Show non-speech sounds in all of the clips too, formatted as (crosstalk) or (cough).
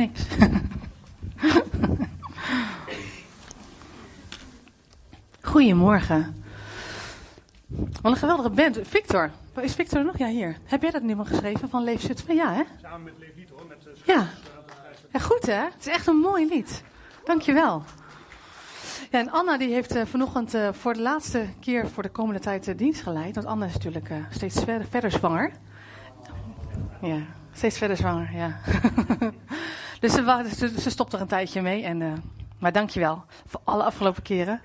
niks. (laughs) Goedemorgen. Wat een geweldige band. Victor, is Victor nog? Ja, hier. Heb jij dat nummer geschreven van Leef Zutphen? Ja, hè? Samen met Leef hoor. Met, uh, ja. ja, goed hè? Het is echt een mooi lied. Dankjewel. Ja, en Anna die heeft uh, vanochtend uh, voor de laatste keer voor de komende tijd uh, dienst geleid. Want Anna is natuurlijk steeds verder, verder zwanger. Ja, steeds verder zwanger, ja. (laughs) dus ze, ze, stopt er een tijdje mee. En, maar dankjewel voor alle afgelopen keren.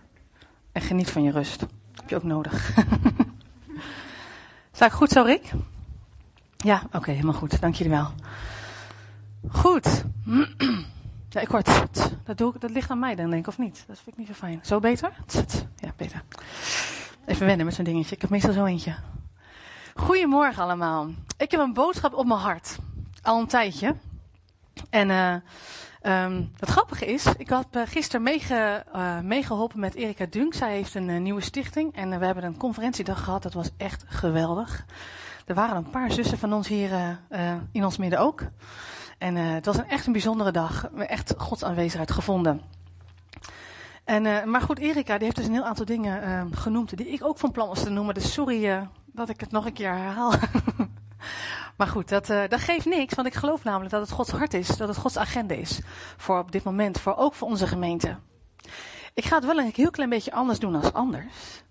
En geniet van je rust. Heb je ook nodig. (laughs) Sta ik goed zo, Rick? Ja, oké, helemaal goed. Dank jullie wel. Goed. (clears throat) Ja, ik hoor het. Dat, doe dat ligt aan mij dan, denk ik, of niet? Dat vind ik niet zo fijn. Zo beter? Ja, beter. Even wennen met zo'n dingetje. Ik heb meestal zo eentje. Goedemorgen allemaal. Ik heb een boodschap op mijn hart. Al een tijdje. En uh, um, het grappige is, ik had uh, gisteren uh, meegeholpen met Erika Dunk. Zij heeft een nieuwe stichting. En we hebben een conferentiedag gehad. Dat was echt geweldig. Er waren een paar zussen van ons hier in ons midden ook. En het was een, echt een bijzondere dag. Echt Gods aanwezigheid gevonden. En, maar goed, Erika die heeft dus een heel aantal dingen uh, genoemd die ik ook van plan was te noemen. Dus sorry dat ik het nog een keer herhaal. (laughs) maar goed, dat, dat geeft niks. Want ik geloof namelijk dat het Gods hart is. Dat het Gods agenda is. Voor op dit moment. Voor ook voor onze gemeente. Ik ga het wel een heel klein beetje anders doen als anders.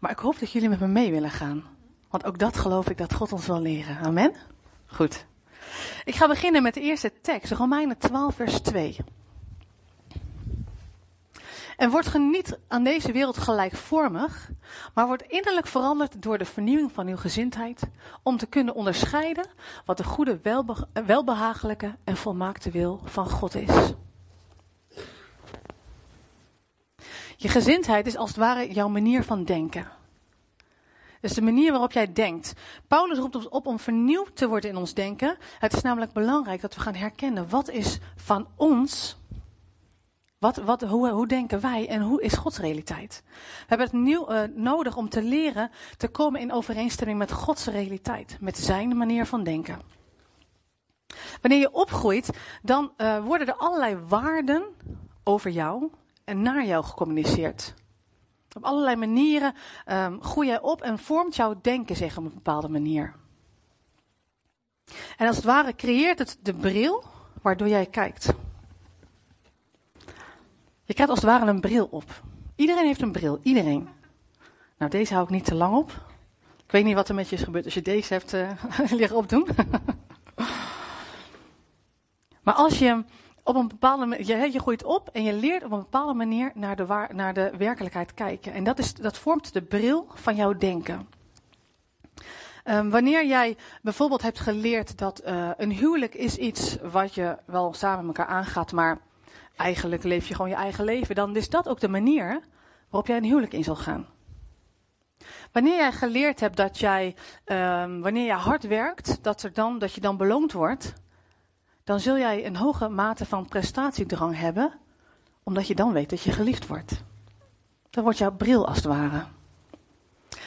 Maar ik hoop dat jullie met me mee willen gaan. Want ook dat geloof ik dat God ons wil leren. Amen? Goed. Ik ga beginnen met de eerste tekst, Romeinen 12, vers 2. En wordt geniet aan deze wereld gelijkvormig, maar wordt innerlijk veranderd door de vernieuwing van uw gezindheid, om te kunnen onderscheiden wat de goede, welbe welbehagelijke en volmaakte wil van God is. Je gezindheid is als het ware jouw manier van denken. Dus de manier waarop jij denkt. Paulus roept ons op om vernieuwd te worden in ons denken. Het is namelijk belangrijk dat we gaan herkennen wat is van ons. Wat, wat, hoe, hoe denken wij en hoe is Gods realiteit? We hebben het nieuw, uh, nodig om te leren te komen in overeenstemming met Gods realiteit. Met zijn manier van denken. Wanneer je opgroeit, dan uh, worden er allerlei waarden over jou en naar jou gecommuniceerd. Op allerlei manieren um, groei jij op en vormt jouw denken zich op een bepaalde manier. En als het ware creëert het de bril waardoor jij kijkt. Je krijgt als het ware een bril op. Iedereen heeft een bril, iedereen. Nou, deze hou ik niet te lang op. Ik weet niet wat er met je is gebeurd als je deze hebt (laughs) uh, liggen opdoen. (laughs) maar als je op een bepaalde manier, je, je groeit op en je leert op een bepaalde manier naar de, waar, naar de werkelijkheid kijken. En dat, is, dat vormt de bril van jouw denken. Um, wanneer jij bijvoorbeeld hebt geleerd dat uh, een huwelijk is iets wat je wel samen met elkaar aangaat, maar eigenlijk leef je gewoon je eigen leven, dan is dat ook de manier waarop jij een huwelijk in zal gaan. Wanneer jij geleerd hebt dat jij, um, wanneer je hard werkt, dat, er dan, dat je dan beloond wordt, dan zul jij een hoge mate van prestatiedrang hebben, omdat je dan weet dat je geliefd wordt. Dan wordt jouw bril als het ware.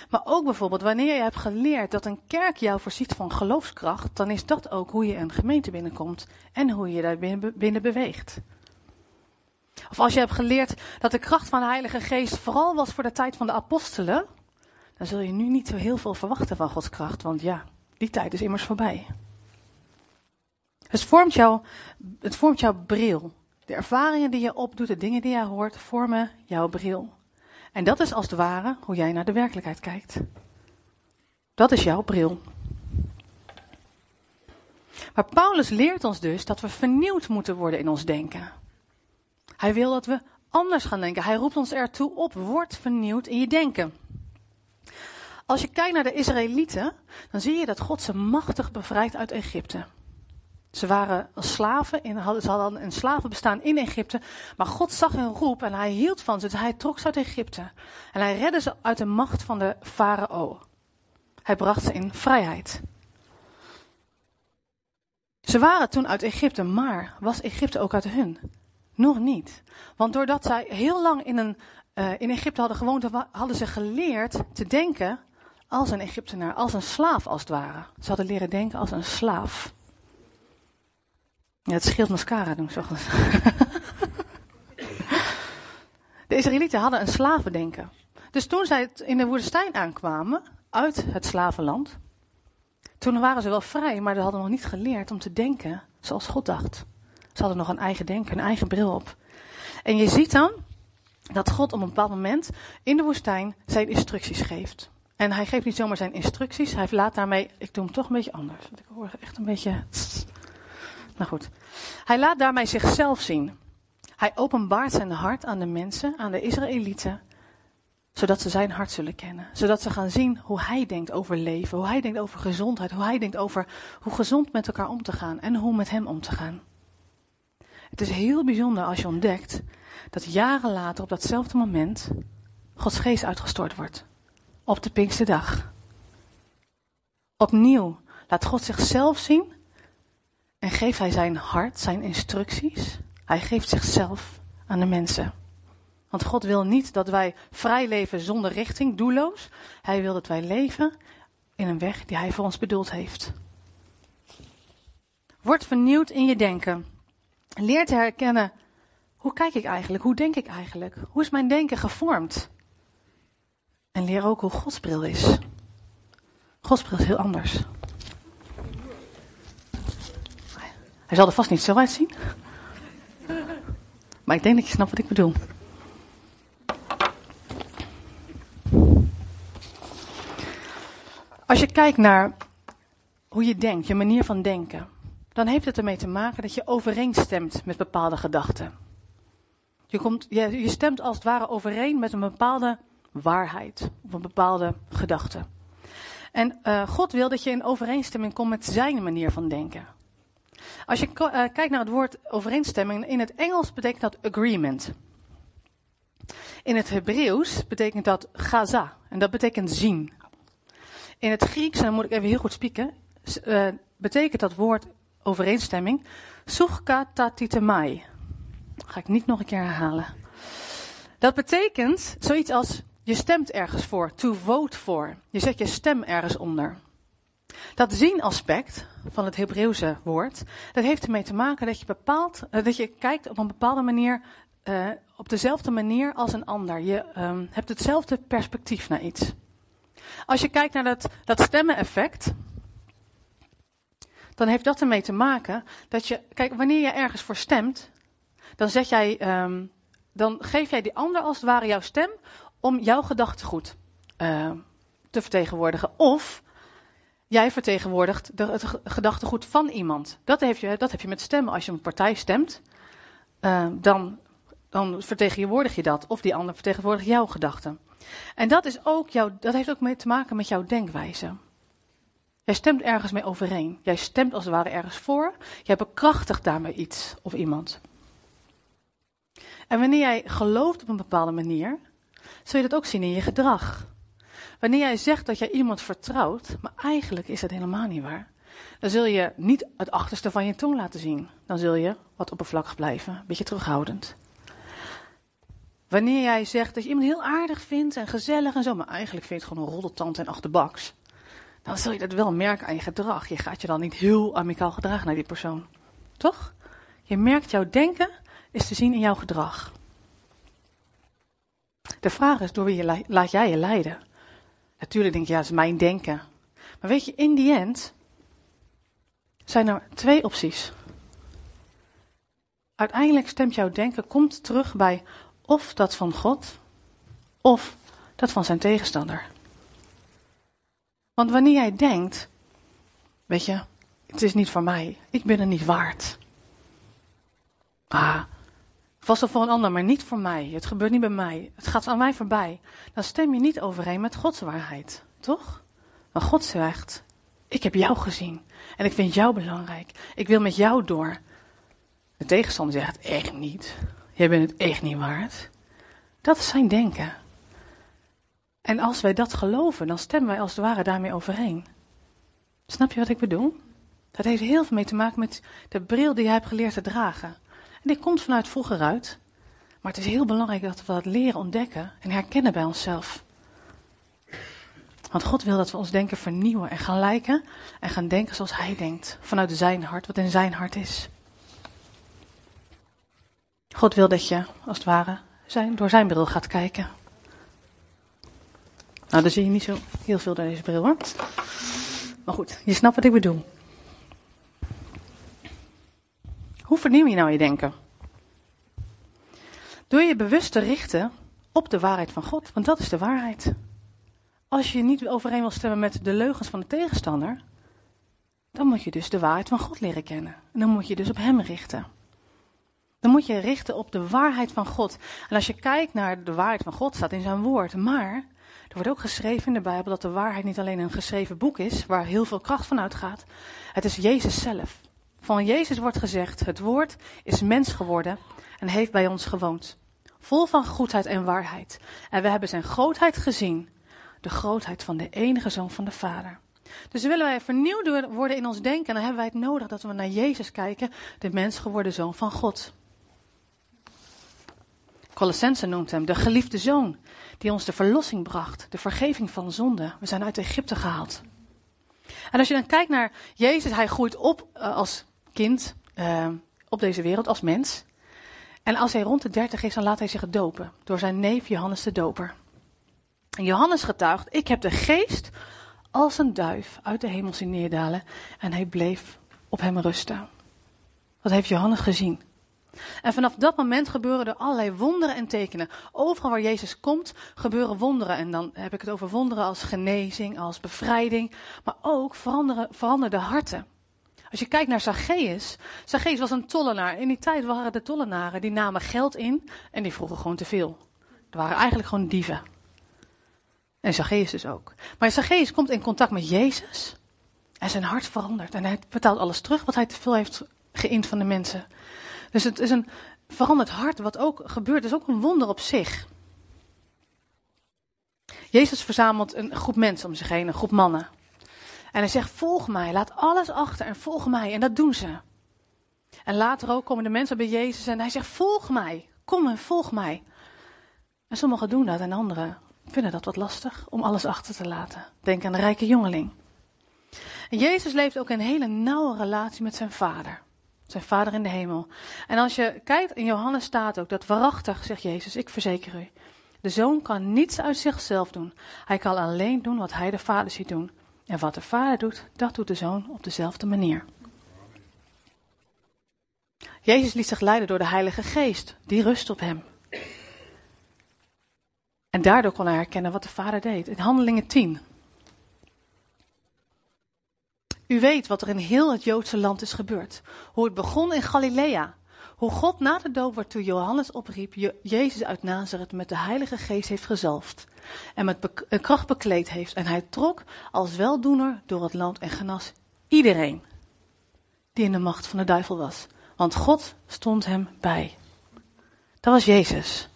Maar ook bijvoorbeeld wanneer je hebt geleerd dat een kerk jou voorziet van geloofskracht, dan is dat ook hoe je een gemeente binnenkomt en hoe je daar binnen beweegt. Of als je hebt geleerd dat de kracht van de Heilige Geest vooral was voor de tijd van de apostelen, dan zul je nu niet zo heel veel verwachten van Gods kracht, want ja, die tijd is immers voorbij. Het vormt, jouw, het vormt jouw bril. De ervaringen die je opdoet, de dingen die je hoort, vormen jouw bril. En dat is als het ware hoe jij naar de werkelijkheid kijkt. Dat is jouw bril. Maar Paulus leert ons dus dat we vernieuwd moeten worden in ons denken. Hij wil dat we anders gaan denken. Hij roept ons ertoe op, word vernieuwd in je denken. Als je kijkt naar de Israëlieten, dan zie je dat God ze machtig bevrijdt uit Egypte. Ze waren slaven, in, ze hadden een slavenbestaan in Egypte. Maar God zag hun roep en hij hield van ze. Dus hij trok ze uit Egypte. En hij redde ze uit de macht van de farao. Hij bracht ze in vrijheid. Ze waren toen uit Egypte, maar was Egypte ook uit hun? Nog niet. Want doordat zij heel lang in, een, uh, in Egypte hadden gewoond, hadden ze geleerd te denken als een Egyptenaar, als een slaaf als het ware. Ze hadden leren denken als een slaaf. Ja, het scheelt mascara doen, zo (laughs) De Israëlieten hadden een slavendenken. Dus toen zij in de woestijn aankwamen, uit het slavenland, toen waren ze wel vrij, maar ze hadden nog niet geleerd om te denken zoals God dacht. Ze hadden nog een eigen denken, een eigen bril op. En je ziet dan dat God op een bepaald moment in de woestijn zijn instructies geeft. En hij geeft niet zomaar zijn instructies, hij laat daarmee, ik doe hem toch een beetje anders. Want ik hoor echt een beetje. (laughs) Nou goed. Hij laat daarmee zichzelf zien. Hij openbaart zijn hart aan de mensen, aan de Israëlieten, zodat ze zijn hart zullen kennen. Zodat ze gaan zien hoe hij denkt over leven, hoe hij denkt over gezondheid, hoe hij denkt over hoe gezond met elkaar om te gaan en hoe met hem om te gaan. Het is heel bijzonder als je ontdekt dat jaren later op datzelfde moment Gods geest uitgestort wordt. Op de Pinksterdag. Opnieuw laat God zichzelf zien en geeft hij zijn hart, zijn instructies. Hij geeft zichzelf aan de mensen. Want God wil niet dat wij vrij leven zonder richting, doelloos. Hij wil dat wij leven in een weg die Hij voor ons bedoeld heeft. Word vernieuwd in je denken. Leer te herkennen, hoe kijk ik eigenlijk? Hoe denk ik eigenlijk? Hoe is mijn denken gevormd? En leer ook hoe Gods bril is. Gods bril is heel anders. Hij zal er vast niet zo uitzien. Maar ik denk dat je snapt wat ik bedoel. Als je kijkt naar hoe je denkt, je manier van denken, dan heeft het ermee te maken dat je overeenstemt met bepaalde gedachten. Je, komt, je, je stemt als het ware overeen met een bepaalde waarheid of een bepaalde gedachte. En uh, God wil dat je in overeenstemming komt met zijn manier van denken. Als je uh, kijkt naar het woord overeenstemming, in het Engels betekent dat agreement. In het Hebreeuws betekent dat gaza en dat betekent zien. In het Grieks, en dan moet ik even heel goed spieken, uh, betekent dat woord overeenstemming suchka tatitemai. Ga ik niet nog een keer herhalen. Dat betekent zoiets als je stemt ergens voor, to vote for. Je zet je stem ergens onder. Dat zien-aspect van het Hebreeuwse woord, dat heeft ermee te maken dat je bepaalt, uh, dat je kijkt op een bepaalde manier, uh, op dezelfde manier als een ander. Je um, hebt hetzelfde perspectief naar iets. Als je kijkt naar dat, dat stemmen-effect, dan heeft dat ermee te maken dat je, kijk, wanneer je ergens voor stemt, dan zet jij, um, dan geef jij die ander als het ware jouw stem om jouw gedachtegoed uh, te vertegenwoordigen. Of jij vertegenwoordigt de, het gedachtegoed van iemand. Dat heb, je, dat heb je met stemmen. Als je een partij stemt, uh, dan, dan vertegenwoordig je dat. Of die ander vertegenwoordigt jouw gedachten. En dat, is ook jouw, dat heeft ook mee te maken met jouw denkwijze. Jij stemt ergens mee overeen. Jij stemt als het ware ergens voor. Jij bekrachtigt daarmee iets of iemand. En wanneer jij gelooft op een bepaalde manier, zul je dat ook zien in je gedrag. Wanneer jij zegt dat jij iemand vertrouwt, maar eigenlijk is dat helemaal niet waar, dan zul je niet het achterste van je tong laten zien. Dan zul je wat oppervlakkig blijven, een beetje terughoudend. Wanneer jij zegt dat je iemand heel aardig vindt en gezellig en zo, maar eigenlijk vind je het gewoon een roddeltand en achterbaks, dan zul je dat wel merken aan je gedrag. Je gaat je dan niet heel amicaal gedragen naar die persoon. Toch? Je merkt jouw denken is te zien in jouw gedrag. De vraag is, door wie laat jij je leiden? Natuurlijk denk je, ja, dat is mijn denken. Maar weet je, in die end zijn er twee opties. Uiteindelijk stemt jouw denken, komt terug bij of dat van God, of dat van zijn tegenstander. Want wanneer jij denkt, weet je, het is niet voor mij, ik ben er niet waard. Ah, vast wel voor een ander, maar niet voor mij. Het gebeurt niet bij mij. Het gaat aan mij voorbij. Dan stem je niet overeen met Gods waarheid, toch? Maar God zegt, ik heb jou gezien en ik vind jou belangrijk. Ik wil met jou door. De tegenstander zegt, echt niet. Jij bent het echt niet waard. Dat is zijn denken. En als wij dat geloven, dan stemmen wij als het ware daarmee overeen. Snap je wat ik bedoel? Dat heeft heel veel mee te maken met de bril die jij hebt geleerd te dragen. En die komt vanuit vroeger uit. Maar het is heel belangrijk dat we dat leren ontdekken en herkennen bij onszelf. Want God wil dat we ons denken vernieuwen en gaan lijken en gaan denken zoals Hij denkt. Vanuit zijn hart, wat in zijn hart is. God wil dat je, als het ware, zijn, door zijn bril gaat kijken. Nou, dan zie je niet zo heel veel door deze bril hoor. Maar goed, je snapt wat ik bedoel. Hoe vernieuw je nou je denken? Door je bewust te richten op de waarheid van God, want dat is de waarheid. Als je niet overeen wil stemmen met de leugens van de tegenstander, dan moet je dus de waarheid van God leren kennen. En dan moet je dus op Hem richten. Dan moet je richten op de waarheid van God. En als je kijkt naar de waarheid van God, staat in zijn woord. Maar er wordt ook geschreven in de Bijbel dat de waarheid niet alleen een geschreven boek is, waar heel veel kracht van uitgaat. Het is Jezus zelf. Van Jezus wordt gezegd: Het woord is mens geworden en heeft bij ons gewoond. Vol van goedheid en waarheid. En we hebben zijn grootheid gezien. De grootheid van de enige zoon van de Vader. Dus willen wij vernieuwd worden in ons denken, dan hebben wij het nodig dat we naar Jezus kijken, de mens geworden zoon van God. Colossense noemt hem de geliefde zoon, die ons de verlossing bracht, de vergeving van zonde. We zijn uit Egypte gehaald. En als je dan kijkt naar Jezus, hij groeit op uh, als kind uh, op deze wereld, als mens. En als hij rond de dertig is, dan laat hij zich dopen door zijn neef Johannes de Doper. En Johannes getuigt, ik heb de geest als een duif uit de hemel zien neerdalen en hij bleef op hem rusten. Wat heeft Johannes gezien? En vanaf dat moment gebeuren er allerlei wonderen en tekenen. Overal waar Jezus komt, gebeuren wonderen. En dan heb ik het over wonderen als genezing, als bevrijding, maar ook veranderen, veranderde harten. Als je kijkt naar Zacchaeus, Zacchaeus was een tollenaar. In die tijd waren de tollenaren, die namen geld in en die vroegen gewoon te veel. Er waren eigenlijk gewoon dieven. En Zacchaeus dus ook. Maar Zacchaeus komt in contact met Jezus en zijn hart verandert. En hij betaalt alles terug wat hij te veel heeft geïnd van de mensen. Dus het is een veranderd hart wat ook gebeurt. Is ook een wonder op zich. Jezus verzamelt een groep mensen om zich heen, een groep mannen. En hij zegt, volg mij, laat alles achter en volg mij. En dat doen ze. En later ook komen de mensen bij Jezus en hij zegt, volg mij, kom en volg mij. En sommigen doen dat en anderen vinden dat wat lastig om alles achter te laten. Denk aan de rijke jongeling. En Jezus leeft ook een hele nauwe relatie met zijn vader. Zijn vader in de hemel. En als je kijkt, in Johannes staat ook dat waarachtig, zegt Jezus, ik verzeker u. De zoon kan niets uit zichzelf doen. Hij kan alleen doen wat hij de vader ziet doen. En wat de vader doet, dat doet de zoon op dezelfde manier. Jezus liet zich leiden door de Heilige Geest, die rust op hem. En daardoor kon hij herkennen wat de vader deed. In Handelingen 10. U weet wat er in heel het Joodse land is gebeurd. Hoe het begon in Galilea. Hoe God na de doop waar toen Johannes opriep, Jezus uit Nazareth met de Heilige Geest heeft gezalfd. En met kracht bekleed heeft. En hij trok als weldoener door het land en genas iedereen die in de macht van de duivel was. Want God stond hem bij. Dat was Jezus.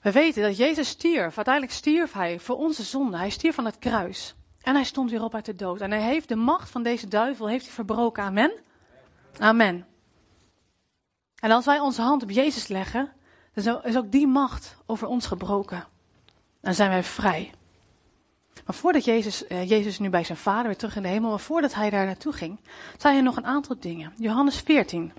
We weten dat Jezus stierf. Uiteindelijk stierf hij voor onze zonde. Hij stierf van het kruis. En hij stond weer op uit de dood. En hij heeft de macht van deze duivel heeft hij verbroken. Amen. Amen. En als wij onze hand op Jezus leggen, dan is ook die macht over ons gebroken. Dan zijn wij vrij. Maar voordat Jezus, eh, Jezus nu bij zijn vader weer terug in de hemel, maar voordat hij daar naartoe ging, zei hij nog een aantal dingen. Johannes 14.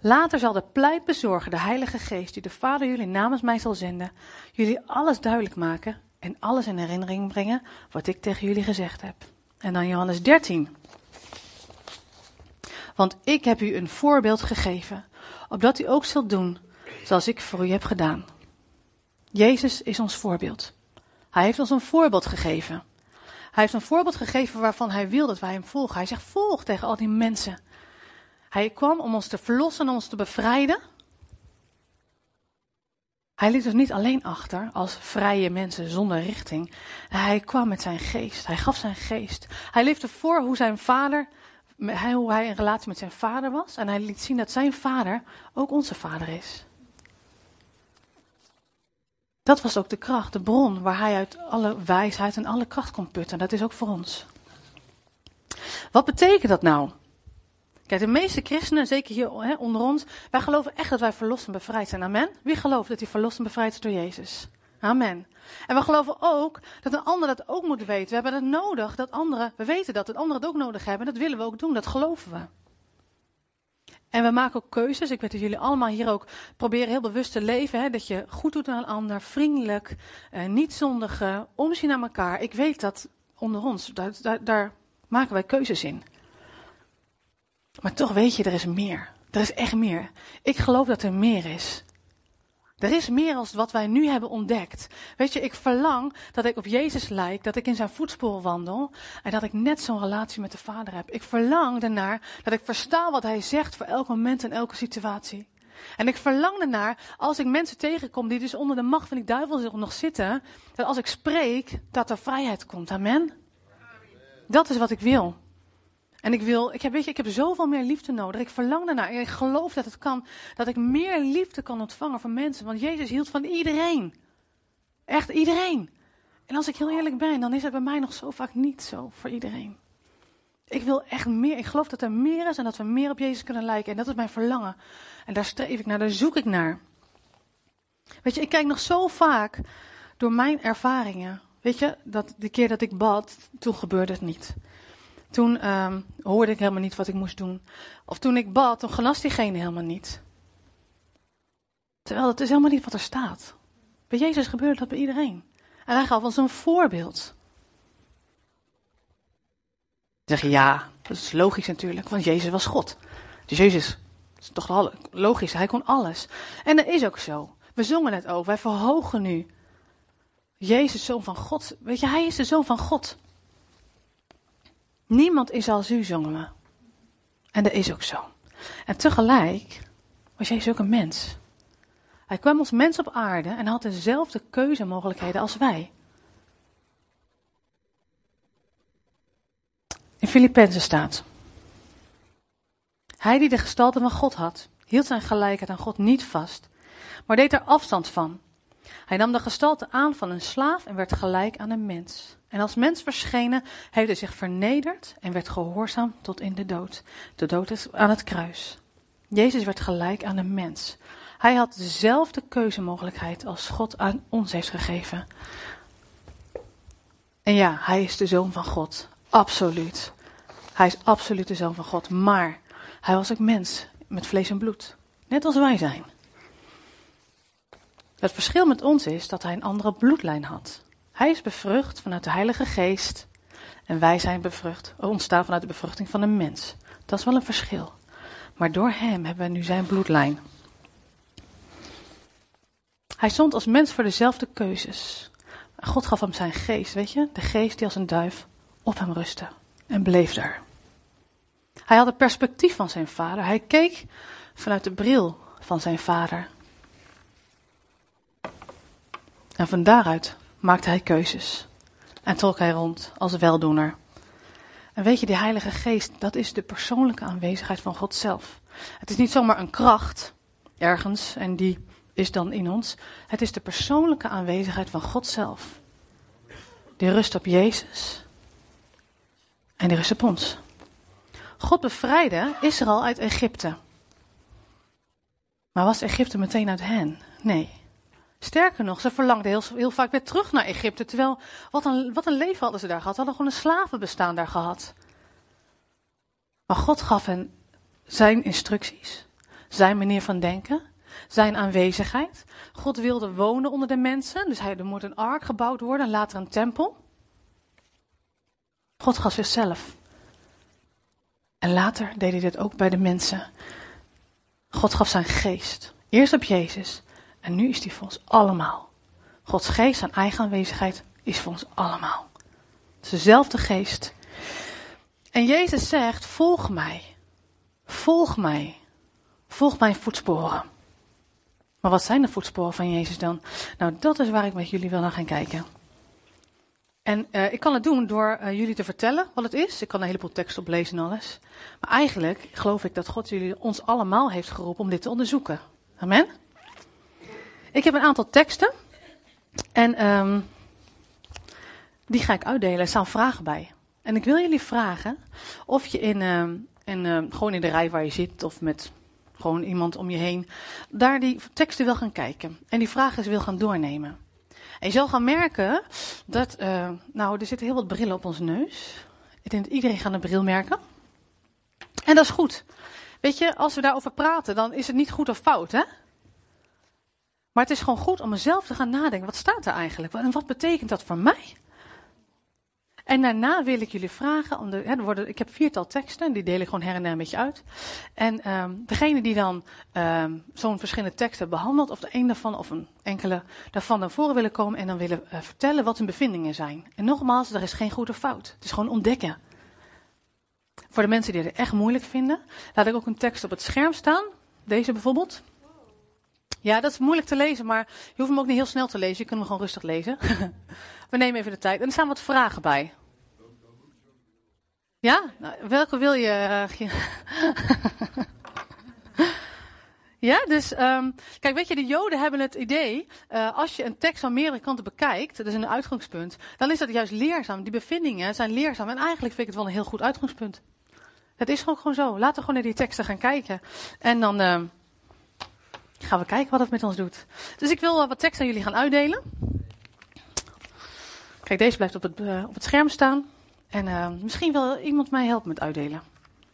Later zal de pleitbezorger, de Heilige Geest, die de Vader jullie namens mij zal zenden, jullie alles duidelijk maken en alles in herinnering brengen wat ik tegen jullie gezegd heb. En dan Johannes 13. Want ik heb u een voorbeeld gegeven, opdat u ook zult doen zoals ik voor u heb gedaan. Jezus is ons voorbeeld. Hij heeft ons een voorbeeld gegeven. Hij heeft een voorbeeld gegeven waarvan hij wil dat wij hem volgen. Hij zegt: volg tegen al die mensen. Hij kwam om ons te verlossen, om ons te bevrijden. Hij liet ons niet alleen achter als vrije mensen zonder richting. Hij kwam met zijn geest. Hij gaf zijn geest. Hij leefde voor hoe zijn vader, hoe hij in relatie met zijn vader was. En hij liet zien dat zijn vader ook onze vader is. Dat was ook de kracht, de bron waar hij uit alle wijsheid en alle kracht kon putten. Dat is ook voor ons. Wat betekent dat nou? Kijk, de meeste christenen, zeker hier hè, onder ons, wij geloven echt dat wij verlost en bevrijd zijn. Amen. Wie gelooft dat hij verlost en bevrijd is door Jezus? Amen. En we geloven ook dat een ander dat ook moet weten. We hebben het nodig dat anderen, we weten dat, dat anderen het ook nodig hebben. Dat willen we ook doen, dat geloven we. En we maken ook keuzes. Ik weet dat jullie allemaal hier ook proberen heel bewust te leven. Hè? Dat je goed doet aan een ander, vriendelijk, eh, niet zondigen, omzien naar elkaar. Ik weet dat onder ons, daar, daar, daar maken wij keuzes in. Maar toch weet je, er is meer. Er is echt meer. Ik geloof dat er meer is. Er is meer als wat wij nu hebben ontdekt. Weet je, ik verlang dat ik op Jezus lijk, dat ik in zijn voetsporen wandel en dat ik net zo'n relatie met de Vader heb. Ik verlang ernaar dat ik versta wat Hij zegt voor elk moment en elke situatie. En ik verlang ernaar, als ik mensen tegenkom die dus onder de macht van die duivel nog zitten, dat als ik spreek, dat er vrijheid komt. Amen. Dat is wat ik wil. En ik wil, ik heb, weet je, ik heb zoveel meer liefde nodig. Ik verlang daarnaar. Ik geloof dat het kan, dat ik meer liefde kan ontvangen van mensen. Want Jezus hield van iedereen. Echt iedereen. En als ik heel eerlijk ben, dan is het bij mij nog zo vaak niet zo voor iedereen. Ik wil echt meer. Ik geloof dat er meer is en dat we meer op Jezus kunnen lijken. En dat is mijn verlangen. En daar streef ik naar, daar zoek ik naar. Weet je, ik kijk nog zo vaak door mijn ervaringen. Weet je, dat de keer dat ik bad, toen gebeurde het niet. Toen um, hoorde ik helemaal niet wat ik moest doen. Of toen ik bad, toen genas diegene helemaal niet. Terwijl dat is helemaal niet wat er staat. Bij Jezus gebeurde dat bij iedereen. En hij gaf ons een voorbeeld. Dan zeg ja, dat is logisch natuurlijk, want Jezus was God. Dus Jezus, is toch logisch, hij kon alles. En dat is ook zo. We zongen het ook, wij verhogen nu. Jezus, zoon van God. Weet je, hij is de zoon van God. Niemand is als u, zongen we. En dat is ook zo. En tegelijk was Jezus ook een mens. Hij kwam als mens op aarde en had dezelfde keuzemogelijkheden als wij. In Filippenzen staat. Hij die de gestalte van God had, hield zijn gelijkheid aan God niet vast, maar deed er afstand van. Hij nam de gestalte aan van een slaaf en werd gelijk aan een mens. En als mens verschenen, heeft hij zich vernederd en werd gehoorzaam tot in de dood. De dood is aan het kruis. Jezus werd gelijk aan een mens. Hij had dezelfde keuzemogelijkheid als God aan ons heeft gegeven. En ja, hij is de zoon van God. Absoluut. Hij is absoluut de zoon van God. Maar hij was ook mens met vlees en bloed. Net als wij zijn. Het verschil met ons is dat hij een andere bloedlijn had. Hij is bevrucht vanuit de Heilige Geest en wij zijn bevrucht, ontstaan vanuit de bevruchting van een mens. Dat is wel een verschil. Maar door hem hebben we nu zijn bloedlijn. Hij stond als mens voor dezelfde keuzes. God gaf hem zijn geest, weet je? De geest die als een duif op hem rustte en bleef daar. Hij had het perspectief van zijn vader. Hij keek vanuit de bril van zijn vader. En van daaruit maakte hij keuzes. En trok hij rond als weldoener. En weet je, die Heilige Geest, dat is de persoonlijke aanwezigheid van God zelf. Het is niet zomaar een kracht ergens en die is dan in ons. Het is de persoonlijke aanwezigheid van God zelf. Die rust op Jezus en die rust op ons. God bevrijdde Israël uit Egypte. Maar was Egypte meteen uit hen? Nee. Sterker nog, ze verlangden heel, vaak weer terug naar Egypte. Terwijl, wat een, wat een leven hadden ze daar gehad. Ze hadden gewoon een slavenbestaan daar gehad. Maar God gaf hen zijn instructies, zijn manier van denken, zijn aanwezigheid. God wilde wonen onder de mensen, dus hij, er moet een ark gebouwd worden en later een tempel. God gaf zichzelf. En later deed hij dit ook bij de mensen. God gaf zijn geest. Eerst op Jezus en nu is die voor ons allemaal. Gods geest en eigen aanwezigheid is voor ons allemaal. Het is dezelfde geest. En Jezus zegt: Volg mij. Volg mij. Volg mijn voetsporen. Maar wat zijn de voetsporen van Jezus dan? Nou, dat is waar ik met jullie wil naar gaan kijken. En uh, ik kan het doen door uh, jullie te vertellen wat het is. Ik kan een heleboel tekst oplezen en alles. Maar eigenlijk geloof ik dat God jullie ons allemaal heeft geroepen om dit te onderzoeken. Amen? Ik heb een aantal teksten. En um, die ga ik uitdelen. Er staan vragen bij. En ik wil jullie vragen of je in, uh, in uh, gewoon in de rij waar je zit of met gewoon iemand om je heen, daar die teksten wil gaan kijken. En die vragen wil gaan doornemen. En je zal gaan merken dat, uh, nou, er zitten heel wat brillen op onze neus. Ik denk dat iedereen gaat een bril merken. En dat is goed. Weet je, als we daarover praten, dan is het niet goed of fout, hè? Maar het is gewoon goed om mezelf te gaan nadenken. Wat staat er eigenlijk? En wat betekent dat voor mij? En daarna wil ik jullie vragen, om de, hè, er worden, ik heb viertal teksten, die deel ik gewoon her en der een beetje uit. En um, degene die dan um, zo'n verschillende teksten behandelt, of de een daarvan of een enkele daarvan naar voren willen komen en dan willen uh, vertellen wat hun bevindingen zijn. En nogmaals, er is geen goed of fout. Het is gewoon ontdekken. Voor de mensen die het echt moeilijk vinden, laat ik ook een tekst op het scherm staan. Deze bijvoorbeeld. Ja, dat is moeilijk te lezen, maar je hoeft hem ook niet heel snel te lezen. Je kunt hem gewoon rustig lezen. (laughs) We nemen even de tijd. En er staan wat vragen bij. Ja? Nou, welke wil je? Uh, (laughs) ja, dus um, kijk, weet je, de Joden hebben het idee, uh, als je een tekst van meerdere kanten bekijkt, dat is een uitgangspunt, dan is dat juist leerzaam. Die bevindingen zijn leerzaam en eigenlijk vind ik het wel een heel goed uitgangspunt. Het is gewoon, gewoon zo. Laten we gewoon naar die teksten gaan kijken. En dan uh, gaan we kijken wat het met ons doet. Dus ik wil uh, wat teksten aan jullie gaan uitdelen. Kijk, deze blijft op het, uh, op het scherm staan. En uh, misschien wil iemand mij helpen met uitdelen.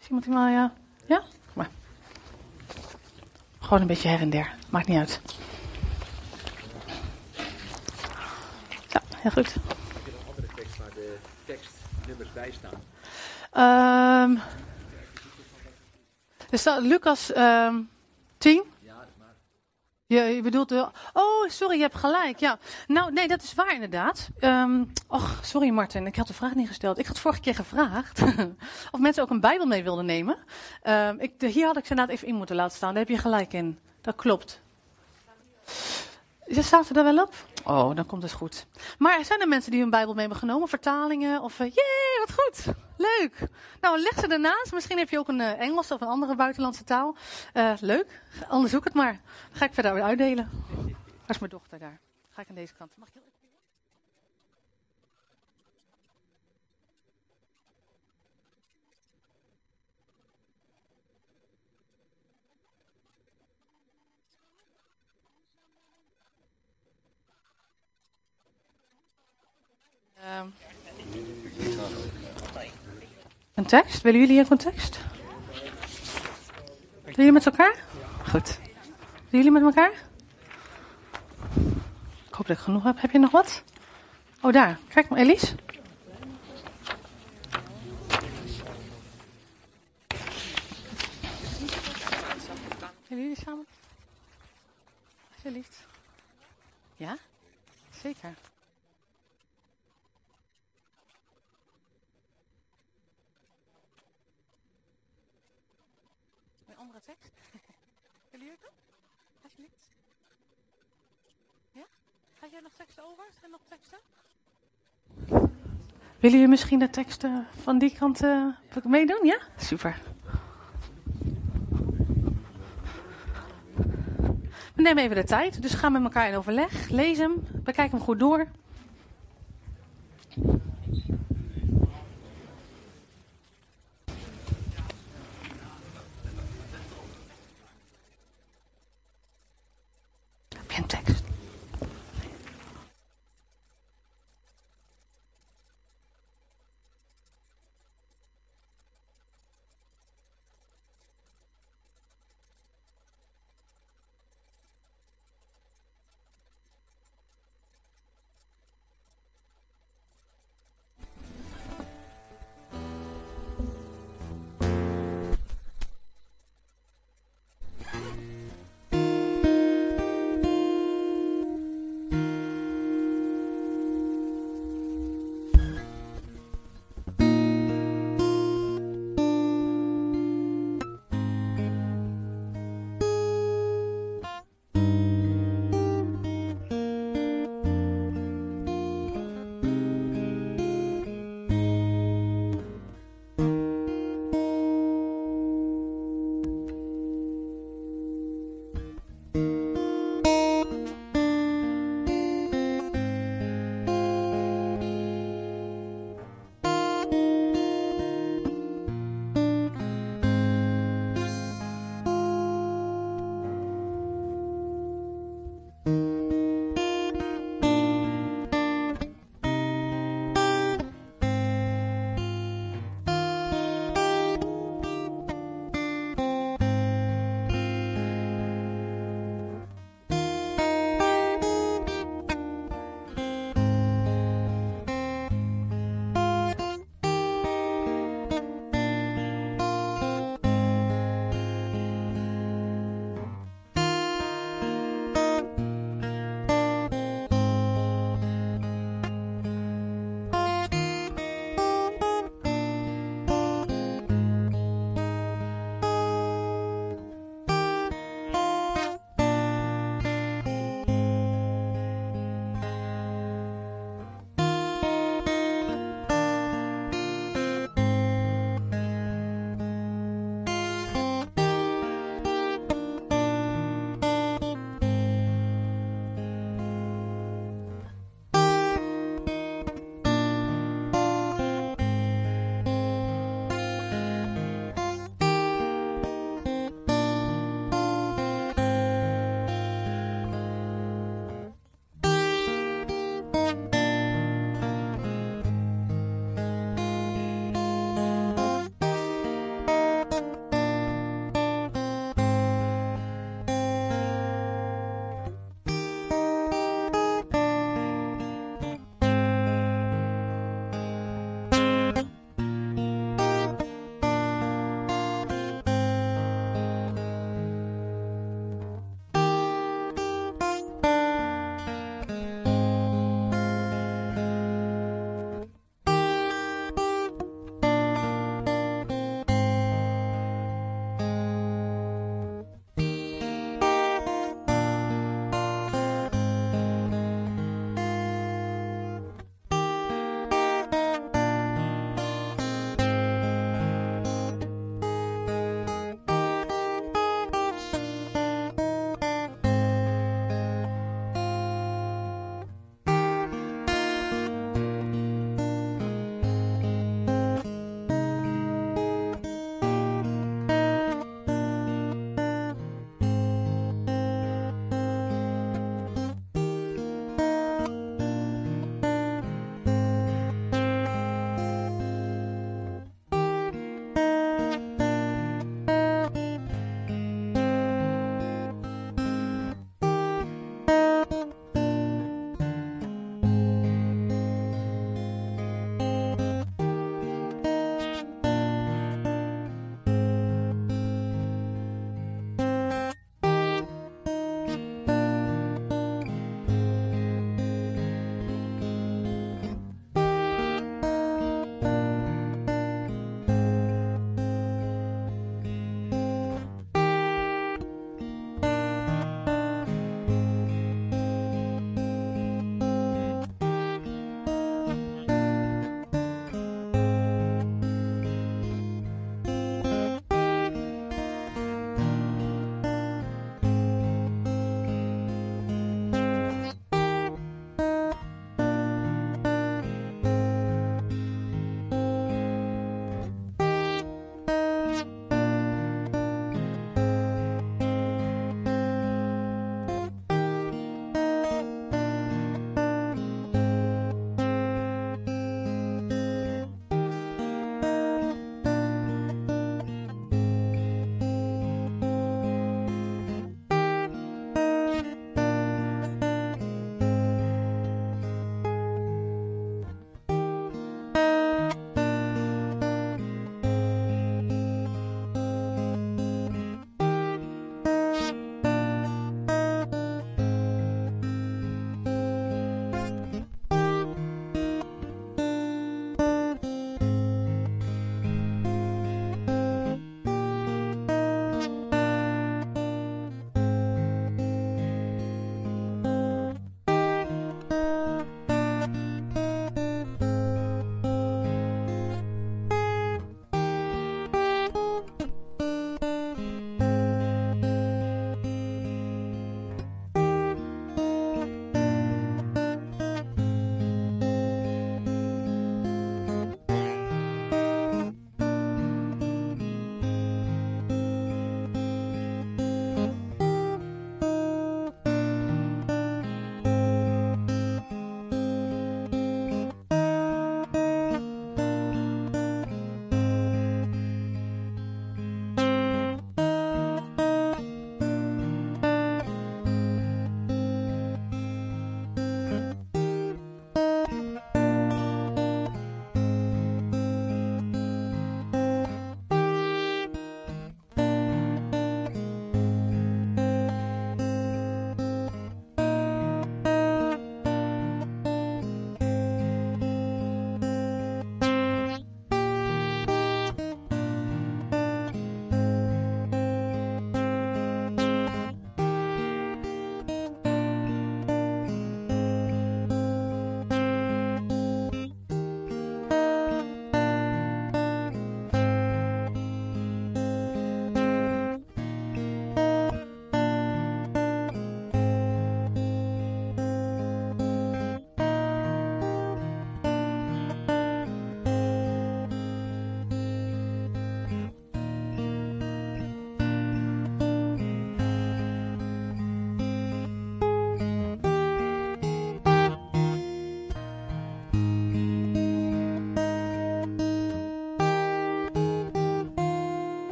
Is iemand die mij, ja? Maar. Gewoon een beetje her en der. Maakt niet uit. Ja, heel goed. Heb je een andere tekst waar de tekstnummers bij staan? Er staat Lucas um, 10. Je, bedoelt de. Oh, sorry, je hebt gelijk. Ja. Nou, nee, dat is waar inderdaad. Um, och, sorry Martin, ik had de vraag niet gesteld. Ik had vorige keer gevraagd (laughs) of mensen ook een Bijbel mee wilden nemen. Um, ik, hier had ik ze inderdaad even in moeten laten staan. Daar heb je gelijk in. Dat klopt. Staat er wel op? Oh, dan komt het goed. Maar zijn er mensen die hun Bijbel mee hebben genomen? Vertalingen? Of, uh, jee, wat goed. Leuk. Nou, leg ze ernaast. Misschien heb je ook een uh, Engels of een andere buitenlandse taal. Uh, leuk. Onderzoek het maar. Ga ik verder uitdelen. Waar is mijn dochter daar? Ga ik aan deze kant. Mag ik een tekst? Willen jullie een tekst? Willen jullie met elkaar? Goed. Willen jullie met elkaar? Ik hoop dat ik genoeg heb. Heb je nog wat? Oh, daar. Kijk maar, Elise. Willen jullie samen? Alsjeblieft. Ja? Zeker. Andere tekst? (laughs) Willen jullie ook? Alsjeblieft. Ja? Ga jij nog teksten over? Zijn er nog teksten? Willen jullie misschien de teksten van die kant uh, meedoen? Ja? Super. We nemen even de tijd, dus gaan met elkaar in overleg. Lees hem, bekijk hem goed door.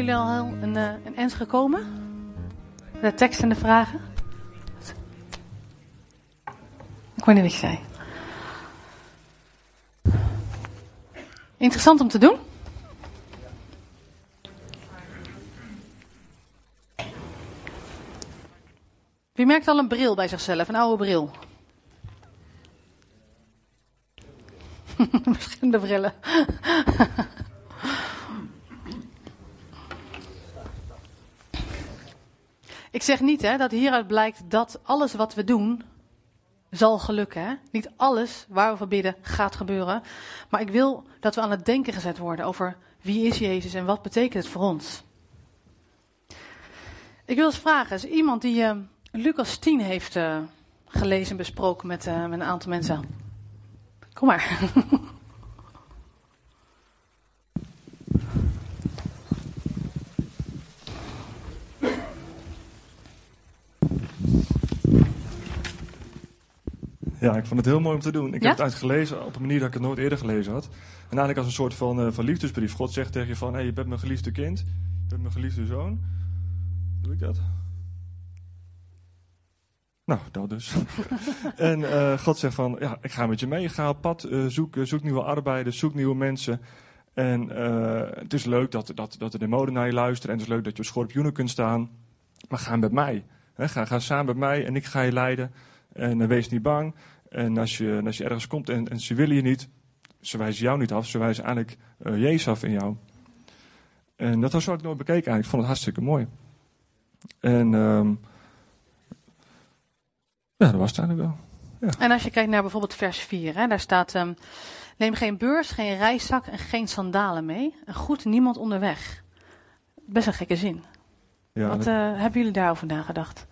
Jullie al een, uh, een eind gekomen? De tekst en de vragen? Ik weet niet wat je zei. Interessant om te doen. Wie merkt al een bril bij zichzelf, een oude bril? (laughs) Verschillende brillen. (laughs) zeg niet hè, dat hieruit blijkt dat alles wat we doen zal gelukken. Hè? Niet alles waar we voor bidden gaat gebeuren. Maar ik wil dat we aan het denken gezet worden over wie is Jezus en wat betekent het voor ons. Ik wil eens vragen, is iemand die uh, Lucas 10 heeft uh, gelezen en besproken met, uh, met een aantal mensen? Kom maar. (laughs) Ja, ik vond het heel mooi om te doen. Ik heb het uitgelezen op een manier dat ik het nooit eerder gelezen had. En eigenlijk als een soort van, uh, van liefdesbrief. God zegt tegen je van, hey, je bent mijn geliefde kind. Je bent mijn geliefde zoon. Doe ik dat? Nou, dat dus. (laughs) en uh, God zegt van, ja, ik ga met je mee. Ga op pad, uh, zoek, zoek nieuwe arbeiders, zoek nieuwe mensen. En het is leuk dat, dat, dat de demonen naar je luisteren. En het is leuk dat je op schorpioenen kunt staan. Maar ga met mij. He, ga, ga samen met mij en ik ga je leiden. En wees niet bang. En als je, als je ergens komt en, en ze willen je niet, ze wijzen jou niet af, ze wijzen eigenlijk uh, Jezus af in jou. En dat was wat ik nooit bekeken eigenlijk. Ik vond het hartstikke mooi. En um, ja, dat was het eigenlijk wel. Ja. En als je kijkt naar bijvoorbeeld vers 4, hè, daar staat: um, Neem geen beurs, geen reiszak en geen sandalen mee. En goed niemand onderweg. Best een gekke zin. Ja, Wat uh, hebben jullie daarover nagedacht?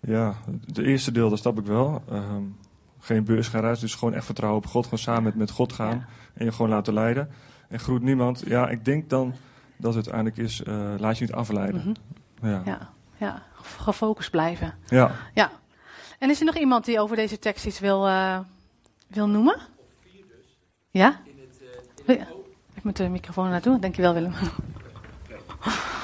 Ja, het eerste deel, dat snap ik wel. Um, geen beurs, geen reis, dus gewoon echt vertrouwen op God. Gewoon samen met, met God gaan en je gewoon laten leiden. En groet niemand. Ja, ik denk dan dat het uiteindelijk is, uh, laat je niet afleiden. Mm -hmm. ja. ja. Ja, gefocust blijven. Ja. ja. En is er nog iemand die over deze tekst iets wil, uh, wil noemen? Ja? In het, uh, in het Ik moet de microfoon naartoe. Dankjewel Willem. (laughs)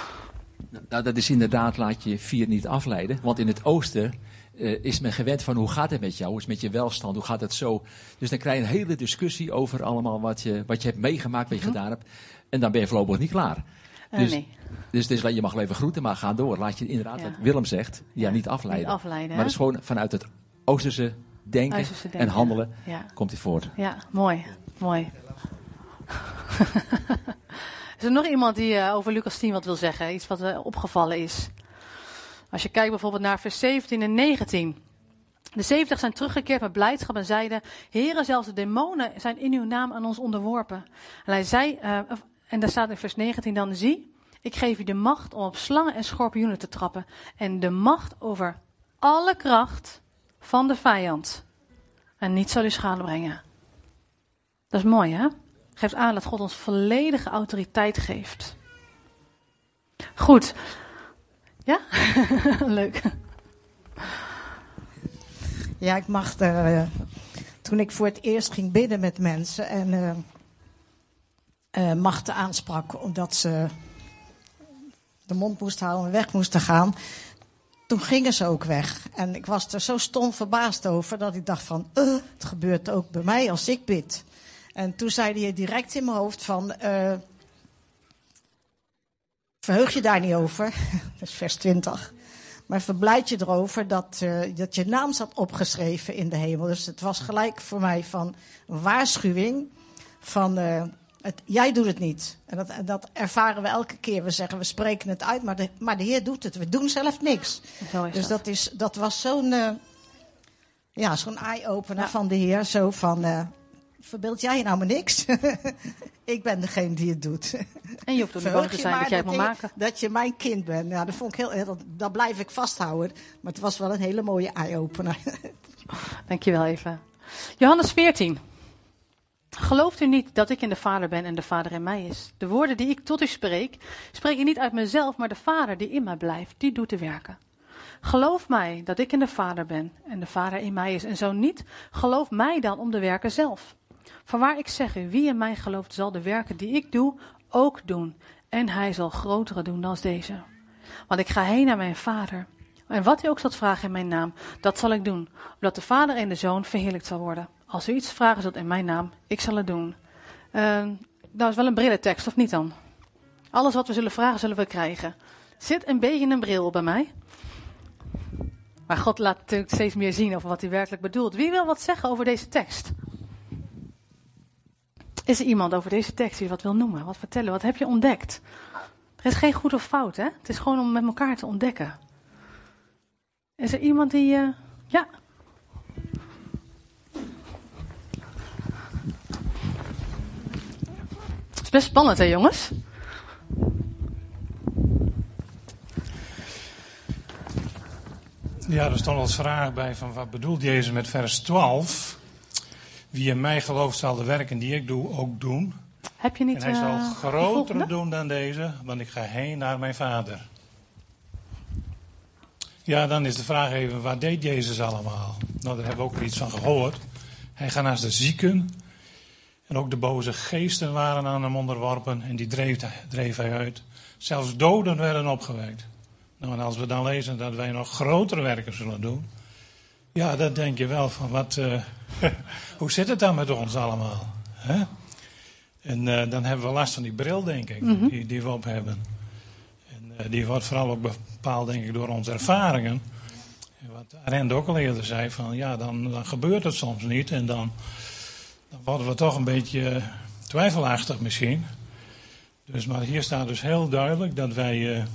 Nou, dat is inderdaad, laat je vier niet afleiden. Want in het oosten uh, is men gewend van hoe gaat het met jou? Hoe is het met je welstand? Hoe gaat het zo? Dus dan krijg je een hele discussie over allemaal wat je, wat je hebt meegemaakt, wat je -hmm. gedaan hebt. En dan ben je voorlopig niet klaar. Uh, dus, nee. dus, dus je mag wel even groeten, maar ga door. Laat je inderdaad, ja. wat Willem zegt, ja, niet afleiden. Niet afleiden maar het is gewoon vanuit het Oosterse denken, Oosterse denken. en handelen ja. komt hij voort. Ja, mooi. Mooi. (laughs) is er nog iemand die uh, over Lucas 10 wat wil zeggen? Iets wat uh, opgevallen is? Als je kijkt bijvoorbeeld naar vers 17 en 19. De 70 zijn teruggekeerd met blijdschap en zeiden: Heren, zelfs de demonen zijn in uw naam aan ons onderworpen. En hij uh, en daar staat in vers 19 dan: Zie, ik geef u de macht om op slangen en schorpioenen te trappen. En de macht over alle kracht van de vijand. En niet zal u schade brengen. Dat is mooi, hè? Geeft aan dat God ons volledige autoriteit geeft. Goed. Ja? (laughs) Leuk. Ja, ik mag uh, toen ik voor het eerst ging bidden met mensen en uh, uh, machten aansprak omdat ze de mond moesten houden en weg moesten gaan, toen gingen ze ook weg. En ik was er zo stom verbaasd over dat ik dacht van, het gebeurt ook bij mij als ik bid. En toen zei hij direct in mijn hoofd van, Verheug je daar niet over, (laughs) dat is vers 20. Maar verblijd je erover dat, uh, dat je naam zat opgeschreven in de hemel. Dus het was gelijk voor mij van een waarschuwing van uh, het, jij doet het niet. En dat, dat, ervaren we elke keer. We zeggen we spreken het uit, maar de, maar de Heer doet het. We doen zelf niks. dus dat. dat, is, dat was zo'n uh, ja, zo'n eye-opener ja. van de Heer. Zo van, verbeeld jij je nou maar niks? (laughs) ik ben degene die het doet. En je hoeft er niet bang te zijn dat jij het moet maken. Dat je mijn kind bent. Ja, dat, vond ik heel, dat, dat blijf ik vasthouden. Maar het was wel een hele mooie eye-opener. (laughs) Dankjewel even. Johannes 14. Gelooft u niet dat ik in de Vader ben en de Vader in mij is? De woorden die ik tot u spreek, spreek ik niet uit mezelf, maar de Vader die in mij blijft, die doet de werken. Geloof mij dat ik in de Vader ben en de Vader in mij is. En zo niet, geloof mij dan om de werken zelf. Vanwaar ik zeg u, wie in mij gelooft, zal de werken die ik doe ook doen. en hij zal grotere doen dan deze. Want ik ga heen naar mijn vader. En wat u ook zult vragen in mijn naam, dat zal ik doen. Omdat de vader en de zoon verheerlijkt zal worden. Als u iets vragen zult in mijn naam, ik zal het doen. Uh, dat is wel een brille tekst, of niet dan? Alles wat we zullen vragen, zullen we krijgen. Zit een beetje een bril bij mij. Maar God laat natuurlijk steeds meer zien over wat hij werkelijk bedoelt. Wie wil wat zeggen over deze tekst? Is er iemand over deze tekst die wat wil noemen? Wat vertellen? Wat heb je ontdekt? Er is geen goed of fout, hè? Het is gewoon om met elkaar te ontdekken. Is er iemand die. Uh, ja. Het is best spannend, hè, jongens? Ja, er stond als vraag bij van wat bedoelt Jezus met vers 12? Wie in mij gelooft zal de werken die ik doe ook doen. Heb je niet, en hij zal uh, grotere doen dan deze, want ik ga heen naar mijn vader. Ja, dan is de vraag even, wat deed Jezus allemaal? Nou, daar hebben we ook iets van gehoord. Hij gaat naar de zieken. En ook de boze geesten waren aan hem onderworpen en die dreef, dreef hij uit. Zelfs doden werden opgewekt. Nou, en als we dan lezen dat wij nog grotere werken zullen doen. Ja, dan denk je wel van wat. Uh, (laughs) hoe zit het dan met ons allemaal? Hè? En uh, dan hebben we last van die bril, denk ik, mm -hmm. die, die, we op hebben. En uh, die wordt vooral ook bepaald, denk ik, door onze ervaringen. En wat Rend ook al eerder zei, van ja, dan, dan gebeurt het soms niet. En dan, dan worden we toch een beetje twijfelachtig misschien. Dus, maar hier staat dus heel duidelijk dat wij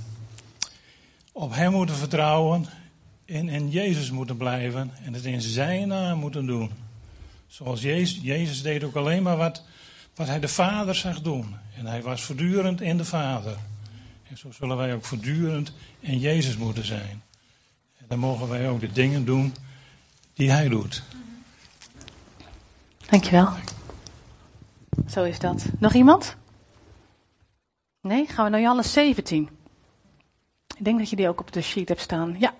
op Hem moeten vertrouwen en in Jezus moeten blijven en het in Zijn naam moeten doen. Zoals Jezus, Jezus deed ook alleen maar wat, wat Hij de Vader zag doen. En Hij was voortdurend in de Vader. En zo zullen wij ook voortdurend in Jezus moeten zijn. En dan mogen wij ook de dingen doen die Hij doet. Dankjewel. Zo is dat. Nog iemand? Nee? Gaan we naar Johannes 17. Ik denk dat je die ook op de sheet hebt staan. Ja.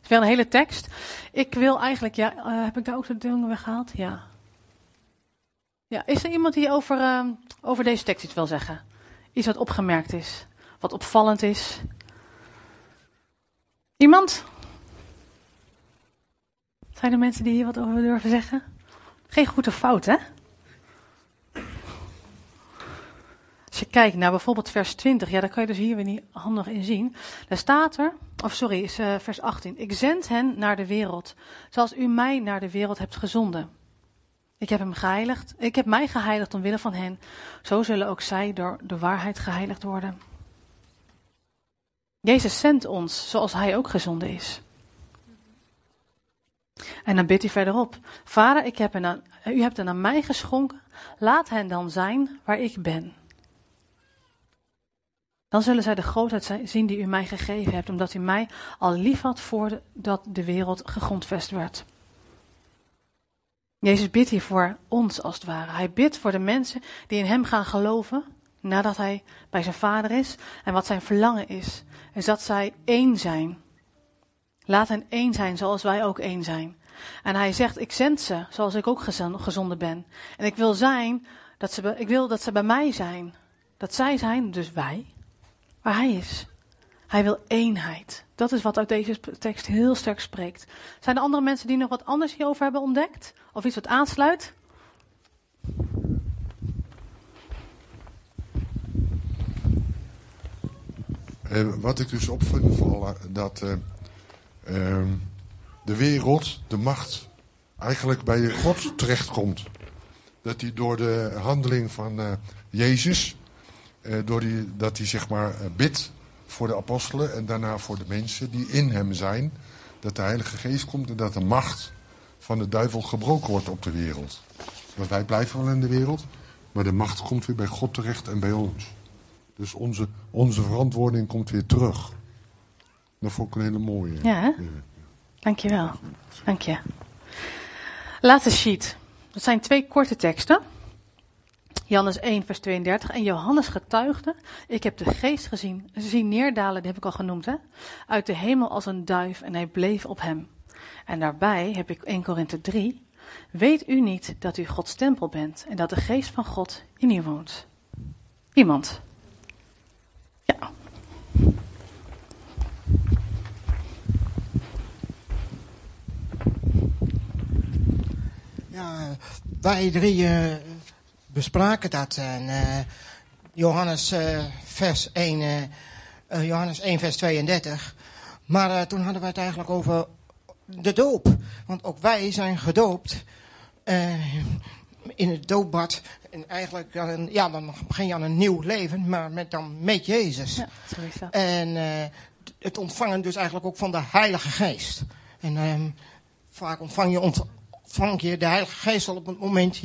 Het is wel een hele tekst. Ik wil eigenlijk, ja, uh, heb ik daar ook de dingen weggehaald? Ja. Ja, is er iemand die over, uh, over deze tekst iets wil zeggen? Iets wat opgemerkt is, wat opvallend is? Iemand? Zijn er mensen die hier wat over durven zeggen? Geen goed of fout, hè? Als je kijkt naar bijvoorbeeld vers 20, ja, daar kan je dus hier weer niet handig in zien. Daar staat er, of sorry, is uh, vers 18. Ik zend hen naar de wereld, zoals u mij naar de wereld hebt gezonden. Ik heb hem geheiligd, ik heb mij geheiligd omwille van hen. Zo zullen ook zij door de waarheid geheiligd worden. Jezus zendt ons, zoals hij ook gezonden is. En dan bidt hij verderop. Vader, ik heb u hebt hen aan mij geschonken. Laat hen dan zijn waar ik ben. Dan zullen zij de grootheid zien die u mij gegeven hebt, omdat u mij al lief had voordat de wereld gegrondvest werd. Jezus bidt hier voor ons als het ware. Hij bidt voor de mensen die in hem gaan geloven, nadat hij bij zijn vader is. En wat zijn verlangen is, is dat zij één zijn. Laat hen één zijn zoals wij ook één zijn. En hij zegt, ik zend ze zoals ik ook gezonden ben. En ik wil zijn, dat ze, ik wil dat ze bij mij zijn. Dat zij zijn, dus wij, waar hij is. Hij wil eenheid. Dat is wat uit deze tekst heel sterk spreekt. Zijn er andere mensen die nog wat anders hierover hebben ontdekt? Of iets wat aansluit? Uh, wat ik dus opvind, vooral dat uh, uh, de wereld, de macht, eigenlijk bij God terechtkomt. Dat hij door de handeling van Jezus, door die, dat hij zeg maar bidt voor de apostelen en daarna voor de mensen die in hem zijn. Dat de Heilige Geest komt en dat de macht van de duivel gebroken wordt op de wereld. Want wij blijven wel in de wereld, maar de macht komt weer bij God terecht en bij ons. Dus onze, onze verantwoording komt weer terug. Dat vond ik een hele mooie. Ja, hè? Dankjewel. Dank je. Laatste sheet. Dat zijn twee korte teksten. Johannes 1, vers 32. En Johannes getuigde: Ik heb de geest gezien, zien neerdalen, die heb ik al genoemd, hè? Uit de hemel als een duif, en hij bleef op hem. En daarbij heb ik 1 Korinthe 3. Weet u niet dat u Gods tempel bent en dat de geest van God in u woont? Iemand? Ja. Ja, wij drieën bespraken dat. En eh, Johannes, eh, vers 1, eh, eh, Johannes 1, vers 32. Maar eh, toen hadden we het eigenlijk over de doop. Want ook wij zijn gedoopt eh, in het doopbad. En eigenlijk, dan, ja, dan begin je aan een nieuw leven, maar met, dan met Jezus. Ja, zo. En eh, het ontvangen dus eigenlijk ook van de Heilige Geest. En ehm, vaak ontvang je, ontvang je de Heilige Geest al op het moment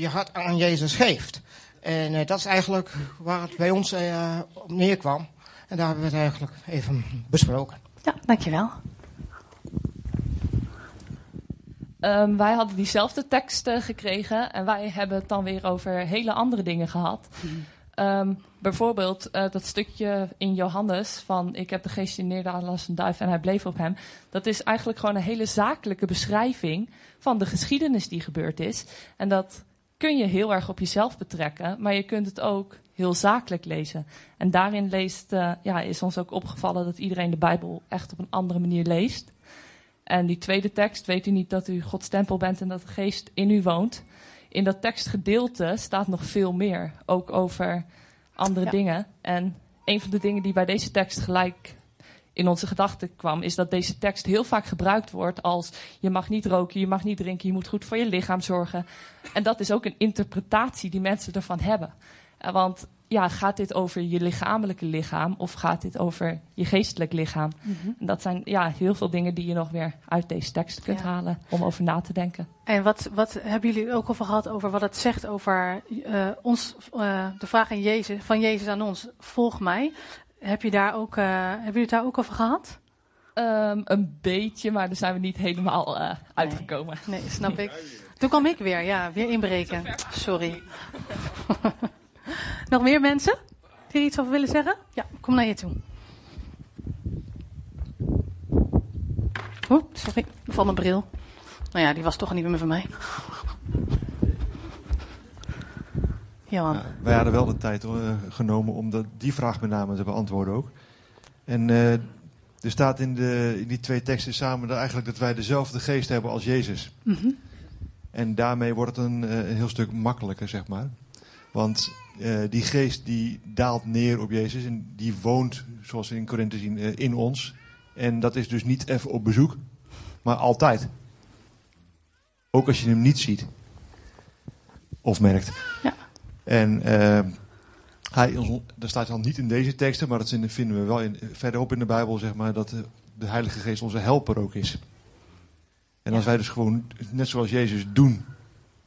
je hart aan Jezus geeft. En eh, dat is eigenlijk waar het bij ons eh, op neerkwam. En daar hebben we het eigenlijk even besproken. Ja, dankjewel. Ehm, wij hadden diezelfde teksten gekregen en wij hebben het dan weer over hele andere dingen gehad. Ehm, bijvoorbeeld eh, dat stukje in Johannes van ik heb de geest in neerdalen als een duif en hij bleef op hem. Dat is eigenlijk gewoon een hele zakelijke beschrijving van de geschiedenis die gebeurd is. En dat kun je heel erg op jezelf betrekken, maar je kunt het ook heel zakelijk lezen. En daarin leest, eh, ja, is ons ook opgevallen dat iedereen de Bijbel echt op een andere manier leest. En die tweede tekst, weet u niet dat u Gods tempel bent en dat de geest in u woont. In dat tekstgedeelte staat nog veel meer, ook over andere Ja. dingen. En een van de dingen die bij deze tekst gelijk in onze gedachten kwam, is dat deze tekst heel vaak gebruikt wordt als je mag niet roken, je mag niet drinken, je moet goed voor je lichaam zorgen. En dat is ook een interpretatie die mensen ervan hebben. Eh, Want ja, gaat dit over je lichamelijke lichaam of gaat dit over je geestelijk lichaam? En dat zijn ja, heel veel dingen die je nog weer uit deze tekst kunt Ja. halen om over na te denken. En wat, wat hebben jullie ook over gehad over wat het zegt over eh, ons, eh, de vraag aan Jezus, van Jezus aan ons, volg mij. Heb je daar ook, eh, hebben jullie het daar ook over gehad? Ehm, een beetje, maar daar zijn we niet helemaal eh, uitgekomen. Nee, snap ik. Toen kwam ik weer, ja, weer inbreken. Sorry. (laughs) Nog meer mensen die er iets over willen zeggen? Ja, kom naar je toe. Oeh, sorry, valt mijn bril. Nou ja, die was toch niet meer van mij. Johan. Ja, wij hadden wel de tijd eh, genomen om dat, die vraag met name te beantwoorden ook. En eh, er staat in, de, in die twee teksten samen dat eigenlijk dat wij dezelfde geest hebben als Jezus. Mhm. En daarmee wordt het een, eh, een heel stuk makkelijker, zeg maar. Want die geest die daalt neer op Jezus en die woont, zoals we in Korinthe zien, in ons. En dat is dus niet even op bezoek, maar altijd. Ook als je hem niet ziet. Of merkt. Ja. En eh, hij, dat staat dan niet in deze teksten, maar dat vinden we wel in, verderop in de Bijbel, zeg maar, dat de, de Heilige Geest onze helper ook is. En als wij dus gewoon, net zoals Jezus, doen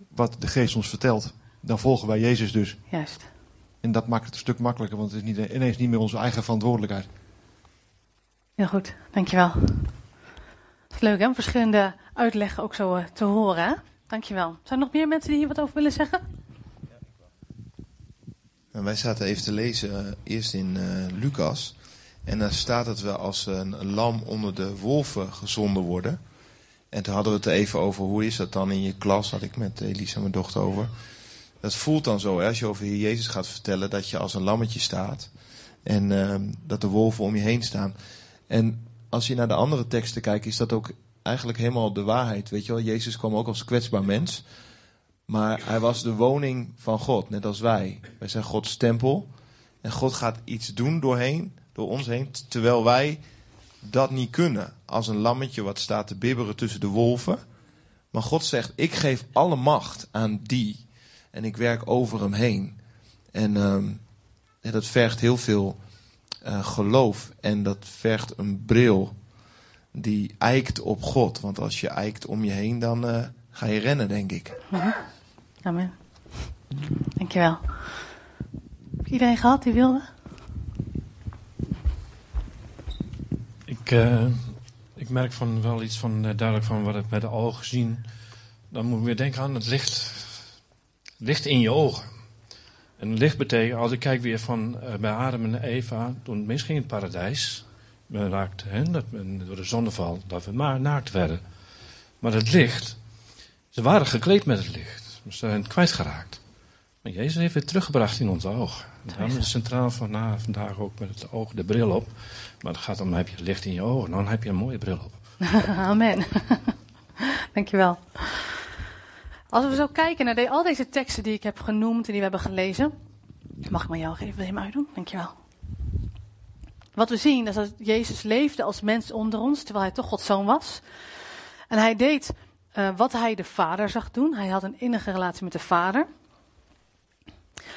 wat de Geest ons vertelt, dan volgen wij Jezus dus. Juist. En dat maakt het een stuk makkelijker, want het is niet, ineens niet meer onze eigen verantwoordelijkheid. Heel goed, dankjewel. Is leuk hè, om verschillende uitleggen ook zo eh, te horen. Hè? Dankjewel. Zijn er nog meer mensen die hier wat over willen zeggen? En wij zaten even te lezen, eh, eerst in eh, Lucas. En daar staat het wel als een, een lam onder de wolven gezonden worden. En toen hadden we het even over, hoe is dat dan in je klas, had ik met Elisa, mijn dochter, over. Dat voelt dan zo, hè, als je over Jezus gaat vertellen, dat je als een lammetje staat. En ehm, dat de wolven om je heen staan. En als je naar de andere teksten kijkt, is dat ook eigenlijk helemaal de waarheid. Weet je wel, Jezus kwam ook als kwetsbaar mens. Maar hij was de woning van God, net als wij. Wij zijn Gods tempel. En God gaat iets doen doorheen, door ons heen, terwijl wij dat niet kunnen. Als een lammetje wat staat te bibberen tussen de wolven. Maar God zegt, ik geef alle macht aan die. En ik werk over hem heen. En ehm, dat vergt heel veel eh, geloof. En dat vergt een bril die eikt op God. Want als je eikt om je heen, dan eh, ga je rennen, denk ik. Amen. Dankjewel. Heb je iedereen gehad die wilde? Ik, eh, ik merk van wel iets van, eh, duidelijk van wat ik met de ogen zie. Dan moet ik weer denken aan het licht. Licht in je ogen. En licht betekent, als ik kijk weer van eh, bij Adam en Eva, toen misging in het paradijs, we raakten, hè, dat, we- door de zonneval, dat we maar naakt werden. Maar het licht, ze waren gekleed met het licht. Ze zijn het kwijtgeraakt. Maar Jezus heeft het teruggebracht in ogen. En daarom is centraal van, vandaag ook met het oog de bril op. Maar het gaat om, heb je licht in je ogen, dan heb je een mooie bril op. (laughs) Amen. (laughs) Dankjewel. Als we zo kijken naar de- al deze teksten die ik heb genoemd en die we hebben gelezen. Mag ik maar jou geven? Wil je hem uitdoen? Dankjewel. Wat we zien is dat Jezus leefde als mens onder ons, terwijl hij toch Gods zoon was. En hij deed eh, wat hij de Vader zag doen. Hij had een innige relatie met de Vader.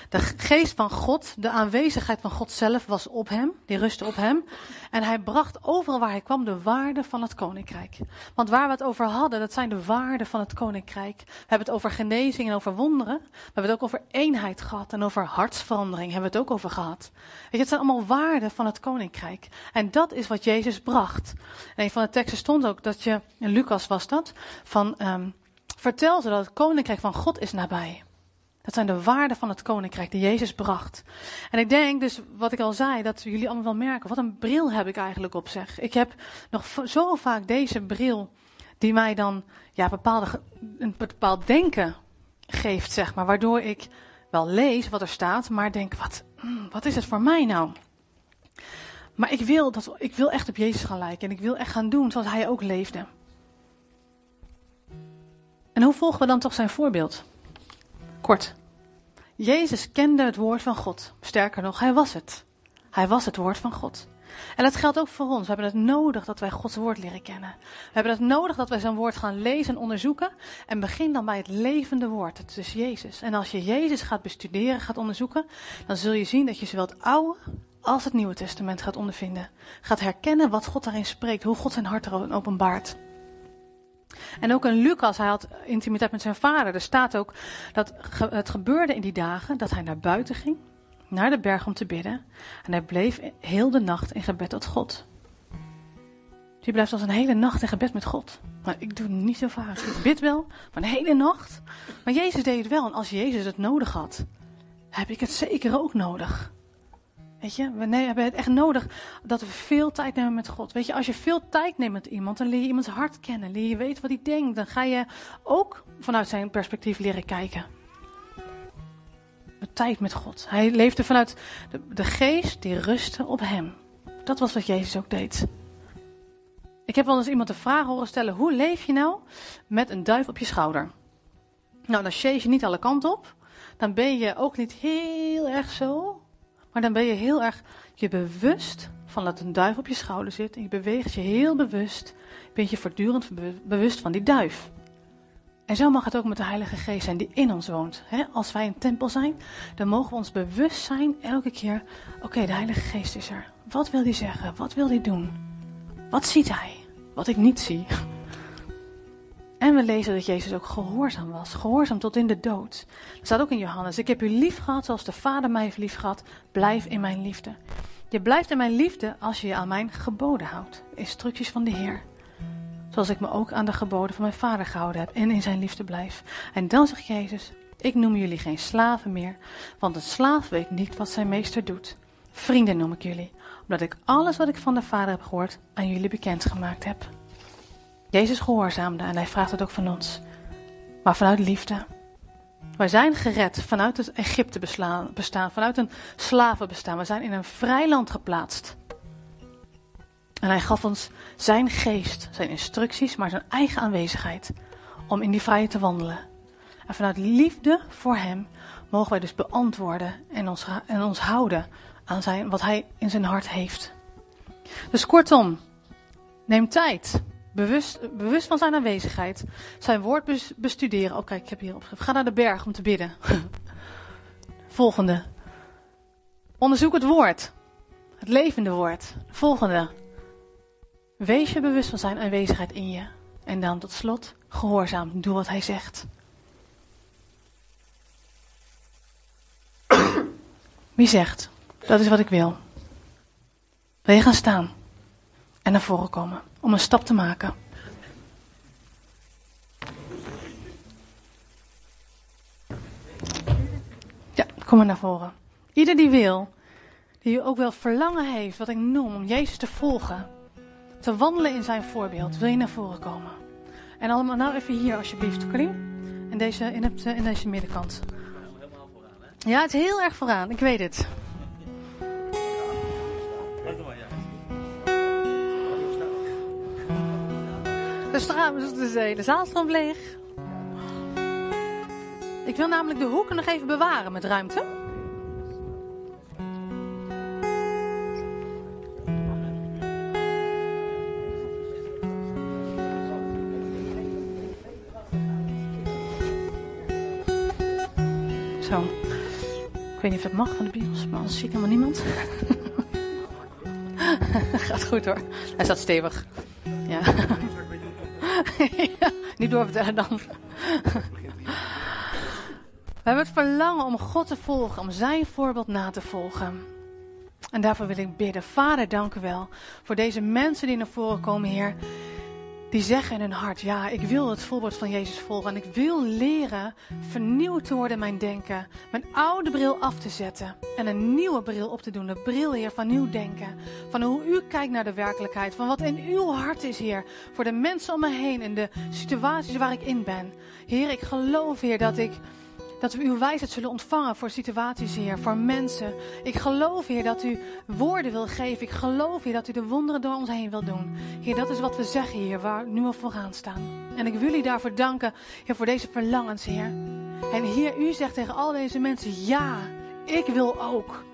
De geest van God, de aanwezigheid van God zelf was op hem, die rustte op hem. En hij bracht overal waar hij kwam de waarden van het koninkrijk. Want waar we het over hadden, dat zijn de waarden van het koninkrijk. We hebben het over genezing en over wonderen. We hebben het ook over eenheid gehad en over hartsverandering hebben we het ook over gehad. Weet je, het zijn allemaal waarden van het koninkrijk. En dat is wat Jezus bracht. En een van de teksten stond ook dat je, in Lucas was dat, van ehm, vertel ze dat het koninkrijk van God is nabij. Dat zijn de waarden van het koninkrijk die Jezus bracht. En ik denk dus, wat ik al zei, dat jullie allemaal wel merken. Wat een bril heb ik eigenlijk op zeg. Ik heb nog zo vaak deze bril die mij dan ja, bepaalde, een bepaald denken geeft, zeg maar. Waardoor ik wel lees wat er staat, maar denk, wat, hmm, wat is het voor mij nou? Maar ik wil, dat, ik wil echt op Jezus gaan lijken. En ik wil echt gaan doen zoals hij ook leefde. En hoe volgen we dan toch zijn voorbeeld? Kort. Jezus kende het woord van God. Sterker nog, hij was het. Hij was het woord van God. En dat geldt ook voor ons. We hebben het nodig dat wij Gods woord leren kennen. We hebben het nodig dat wij zijn woord gaan lezen en onderzoeken. En begin dan bij het levende woord. Het is Jezus. En als je Jezus gaat bestuderen, gaat onderzoeken, dan zul je zien dat je zowel het Oude als het Nieuwe Testament gaat ondervinden. Gaat herkennen wat God daarin spreekt, hoe God zijn hart erin openbaart. En ook in Lucas, hij had intimiteit met zijn vader. Er staat ook dat het gebeurde in die dagen dat hij naar buiten ging, naar de berg om te bidden. En hij bleef heel de nacht in gebed tot God. Je blijft als een hele nacht in gebed met God. Maar ik doe het niet zo vaak. Ik bid wel, maar een hele nacht. Maar Jezus deed het wel. En als Jezus het nodig had, heb ik het zeker ook nodig. Weet je, we hebben het echt nodig dat we veel tijd nemen met God. Weet je, als je veel tijd neemt met iemand, dan leer je iemands hart kennen. Leer je weten wat hij denkt. Dan ga je ook vanuit zijn perspectief leren kijken. De tijd met God. Hij leefde vanuit de, geest die rustte op hem. Dat was wat Jezus ook deed. Ik heb wel eens iemand de vraag horen stellen: hoe leef je nou met een duif op je schouder? Nou, dan je niet alle kanten op. Dan ben je ook niet heel erg zo. Maar dan ben je heel erg je bewust van dat een duif op je schouder zit. En je beweegt je heel bewust. Ben je voortdurend be- bewust van die duif. En zo mag het ook met de Heilige Geest zijn die in ons woont. Als wij een tempel zijn, dan mogen we ons bewust zijn elke keer. Oké, de Heilige Geest is er. Wat wil hij zeggen? Wat wil hij doen? Wat ziet hij? Wat ik niet zie. (laughs) En we lezen dat Jezus ook gehoorzaam was. Gehoorzaam tot in de dood. Dat staat ook in Johannes. Ik heb u lief gehad zoals de Vader mij heeft lief gehad. Blijf in mijn liefde. Je blijft in mijn liefde als je je aan mijn geboden houdt. Instructies van de Heer. Zoals ik me ook aan de geboden van mijn Vader gehouden heb en in zijn liefde blijf. En dan zegt Jezus, ik noem jullie geen slaven meer, want een slaaf weet niet wat zijn meester doet. Vrienden noem ik jullie, omdat ik alles wat ik van de Vader heb gehoord aan jullie bekendgemaakt heb. Jezus gehoorzaamde en hij vraagt het ook van ons, maar vanuit liefde. Wij zijn gered vanuit het Egypte bestaan, vanuit een slavenbestaan. We zijn in een vrij land geplaatst. En hij gaf ons zijn geest, zijn instructies, maar zijn eigen aanwezigheid om in die vrijheid te wandelen. En vanuit liefde voor hem mogen wij dus beantwoorden en ons, en ons houden aan zijn, wat hij in zijn hart heeft. Dus kortom, neem tijd. Bewust, bewust van zijn aanwezigheid. Zijn woord bes- bestuderen. Oh kijk, ik heb hier opgeschreven. Ga naar de berg om te bidden. (laughs) Volgende. Onderzoek het woord. Het levende woord. Volgende. Wees je bewust van zijn aanwezigheid in je. En dan tot slot, gehoorzaam. Doe wat hij zegt. (coughs) Wie zegt, dat is wat ik wil. Wil je gaan staan en naar voren komen om een stap te maken? Ja, kom maar naar voren. Ieder die wil, die ook wel verlangen heeft, wat ik noem, om Jezus te volgen, te wandelen in zijn voorbeeld, wil je naar voren komen. En allemaal nou even hier alsjeblieft, Karim. In deze, in, het, eh, in deze middenkant. Ja, het is heel erg vooraan, ik weet het. De, straat, de hele zaal stroomt leeg. Ik wil namelijk de hoeken nog even bewaren met ruimte. Zo. Ik weet niet of het mag van de bios, maar anders zie ik helemaal niemand. (laughs) Gaat goed hoor. Hij staat stevig. Ja. (laughs) niet doorvertellen dan. We hebben het verlangen om God te volgen, om zijn voorbeeld na te volgen. En daarvoor wil ik bidden. Vader, dank u wel voor deze mensen die naar voren komen, Heer. Die zeggen in hun hart, ja, ik wil het voorbeeld van Jezus volgen. En ik wil leren vernieuwd te worden in mijn denken. Mijn oude bril af te zetten en een nieuwe bril op te doen. De bril, Heer, van nieuw denken. Van hoe u kijkt naar de werkelijkheid. Van wat in uw hart is, Heer. Voor de mensen om me heen en de situaties waar ik in ben. Heer, ik geloof, Heer, dat ik dat we uw wijsheid zullen ontvangen voor situaties, Heer, voor mensen. Ik geloof, Heer, dat u woorden wil geven. Ik geloof, Heer, dat u de wonderen door ons heen wil doen. Heer, dat is wat we zeggen, Heer, waar nu we vooraan staan. En ik wil u daarvoor danken, Heer, voor deze verlangens, Heer. En Heer, u zegt tegen al deze mensen, ja, ik wil ook.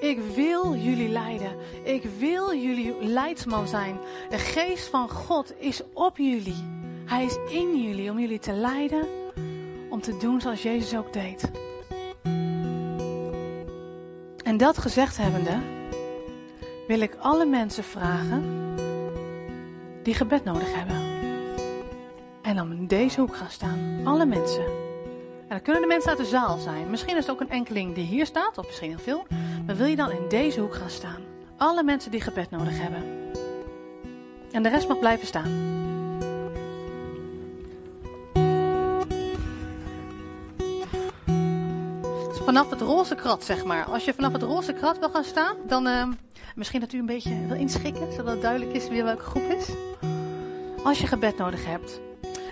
Ik wil jullie leiden. Ik wil jullie leidsman zijn. De geest van God is op jullie. Hij is in jullie om jullie te leiden te doen zoals Jezus ook deed. En dat gezegd hebbende, wil ik alle mensen vragen die gebed nodig hebben. En dan in deze hoek gaan staan. Alle mensen. En dan kunnen de mensen uit de zaal zijn. Misschien is het ook een enkeling die hier staat, of misschien heel veel. Maar wil je dan in deze hoek gaan staan? Alle mensen die gebed nodig hebben. En de rest mag blijven staan. Vanaf het roze krat, zeg maar. Als je vanaf het roze krat wil gaan staan, dan uh, misschien dat u een beetje wil inschikken, zodat het duidelijk is wie welke groep is. Als je gebed nodig hebt.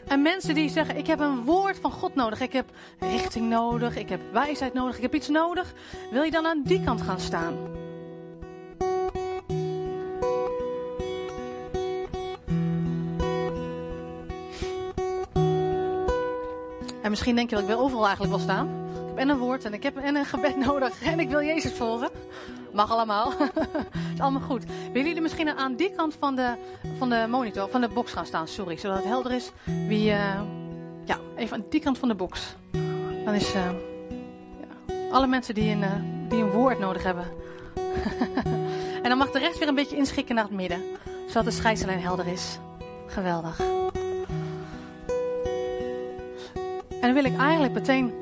En mensen die zeggen, ik heb een woord van God nodig, ik heb richting nodig, ik heb wijsheid nodig, ik heb iets nodig. Wil je dan aan die kant gaan staan? En misschien denk je wel, ik wil overal eigenlijk wel staan en een woord en ik heb en een gebed (laughs) nodig en ik wil Jezus volgen. Mag allemaal. (laughs) is allemaal goed. Willen jullie misschien aan die kant van de, van de monitor, van de box gaan staan? Sorry, zodat het helder is. Wie, uh, ja, even aan die kant van de box. Dan is uh, ja, alle mensen die een, uh, die een woord nodig hebben. (laughs) en dan mag de rest weer een beetje inschikken naar het midden. Zodat de scheidslijn helder is. Geweldig. En dan wil ik eigenlijk meteen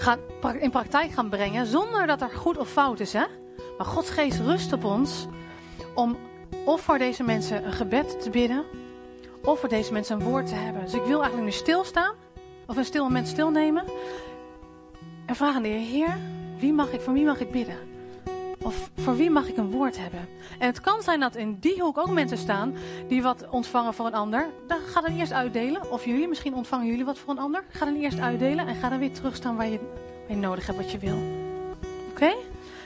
gaan, in praktijk gaan brengen zonder dat er goed of fout is. Hè? Maar Gods geest rust op ons om of voor deze mensen een gebed te bidden of voor deze mensen een woord te hebben. Dus ik wil eigenlijk nu stilstaan of een stil moment stilnemen en vragen de Heer, Heer, wie mag ik, voor wie mag ik bidden? Of voor wie mag ik een woord hebben? En het kan zijn dat in die hoek ook mensen staan die wat ontvangen voor een ander. Dan ga dan eerst uitdelen. Of jullie, misschien ontvangen jullie wat voor een ander. Ga dan eerst uitdelen en ga dan weer terugstaan waar je, waar je nodig hebt wat je wil. Oké?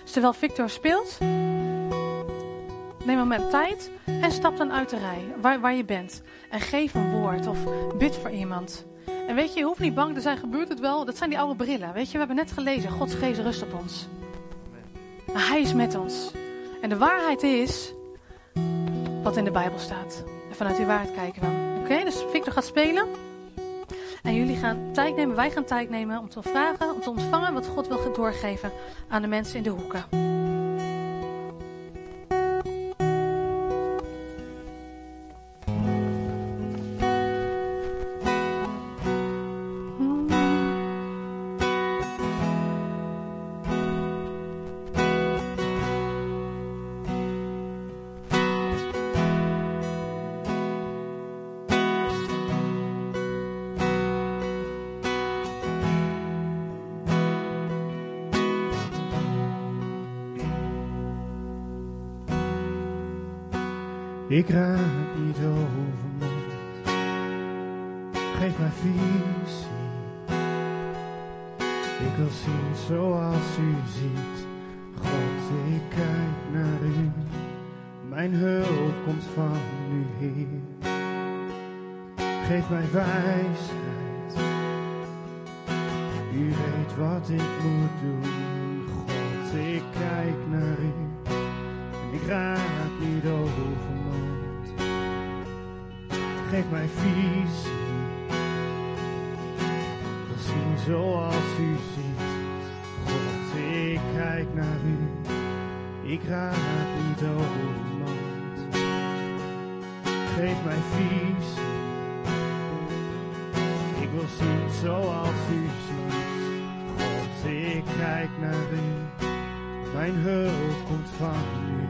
Dus terwijl Victor speelt, neem een moment tijd en stap dan uit de rij waar, waar je bent. En geef een woord of bid voor iemand. En weet je, je hoeft niet bang te zijn, gebeurt het wel. Dat zijn die oude brillen. Weet je, we hebben net gelezen, Gods geest rust op ons. Maar hij is met ons. En de waarheid is wat in de Bijbel staat. En vanuit die waarheid kijken we. Oké, dus Victor gaat spelen. En jullie gaan tijd nemen, wij gaan tijd nemen om te vragen, om te ontvangen wat God wil doorgeven aan de mensen in de hoeken. Ik raak niet overmand. Geef mij visie. Ik wil zien zoals u ziet. God, ik kijk naar u. Mijn hulp komt van u, Heer. Geef mij wijsheid. U weet wat ik moet doen. God, ik kijk naar u Geef mij ik wil zien zoals u ziet. God, ik kijk naar u, ik raak niet overmand. Geef mij visie. Ik wil zien zoals u ziet. God, ik kijk naar u. Mijn hulp komt van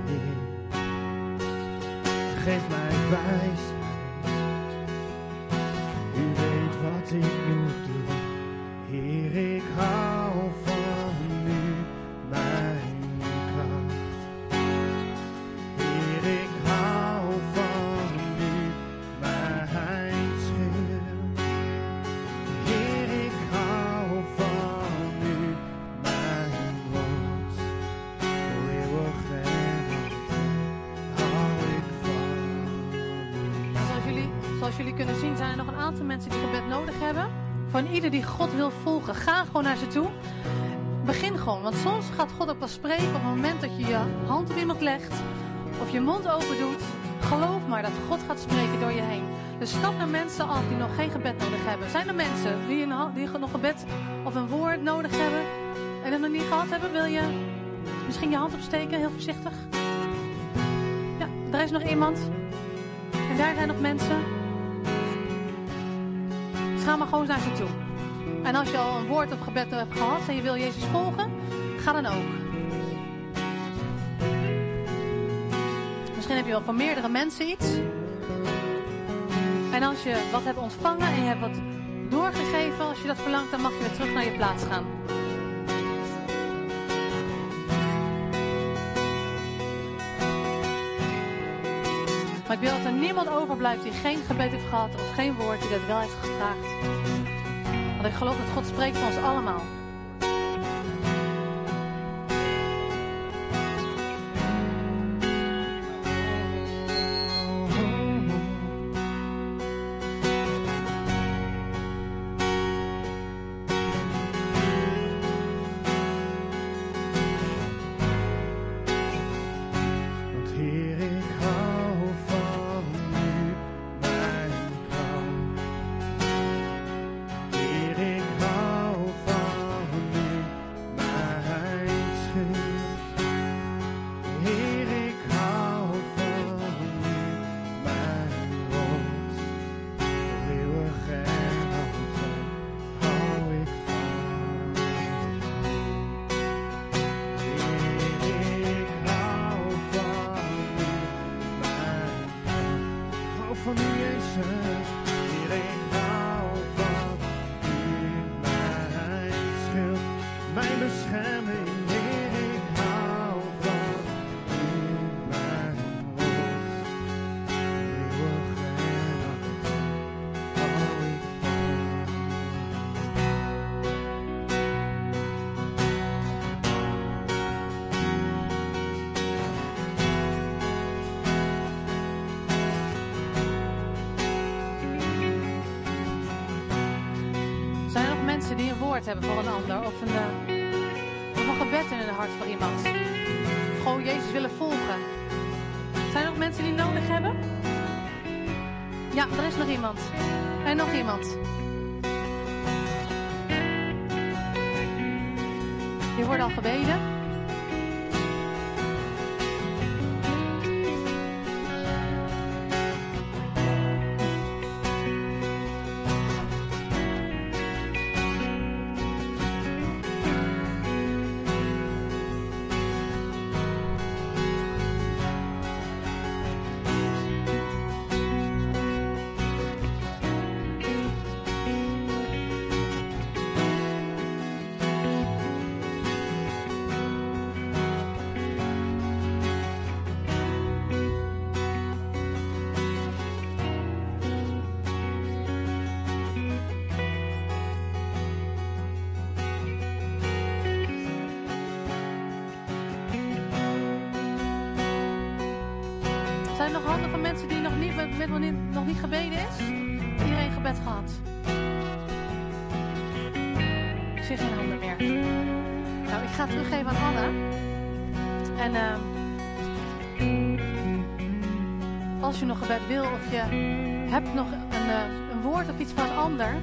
u. Geef mij wijsheid. Van ieder die God wil volgen, ga gewoon naar ze toe. Begin gewoon, want soms gaat God ook wel spreken op het moment dat je je hand op iemand legt. Of je mond open doet. Geloof maar dat God gaat spreken door je heen. Dus stap naar mensen af die nog geen gebed nodig hebben. Zijn er mensen die, een, die nog gebed of een woord nodig hebben en dat nog niet gehad hebben? Wil je misschien je hand opsteken, heel voorzichtig? Ja, er is nog iemand. En daar zijn nog mensen. Ga maar gewoon naar ze toe. En als je al een woord of gebed hebt gehad en je wil Jezus volgen, ga dan ook. Misschien heb je wel van meerdere mensen iets. En als je wat hebt ontvangen en je hebt wat doorgegeven, als je dat verlangt, dan mag je weer terug naar je plaats gaan. Ik wil dat er niemand overblijft die geen gebed heeft gehad of geen woord die dat wel heeft gevraagd. Want ik geloof dat God spreekt voor ons allemaal. Die een woord hebben voor een ander of een, of een gebed in hun hart voor iemand? Gewoon Jezus willen volgen? Zijn er nog mensen die het nodig hebben? Ja, er is nog iemand. En nog iemand. Die wordt al gebeden. Met, met, nog niet- gebeden is? Iedereen gebed gehad? Ik zie geen handen meer. Nou, ik ga teruggeven aan Anna. En ehm, als je nog gebed wil of je hebt nog een, eh, een woord of iets van een ander,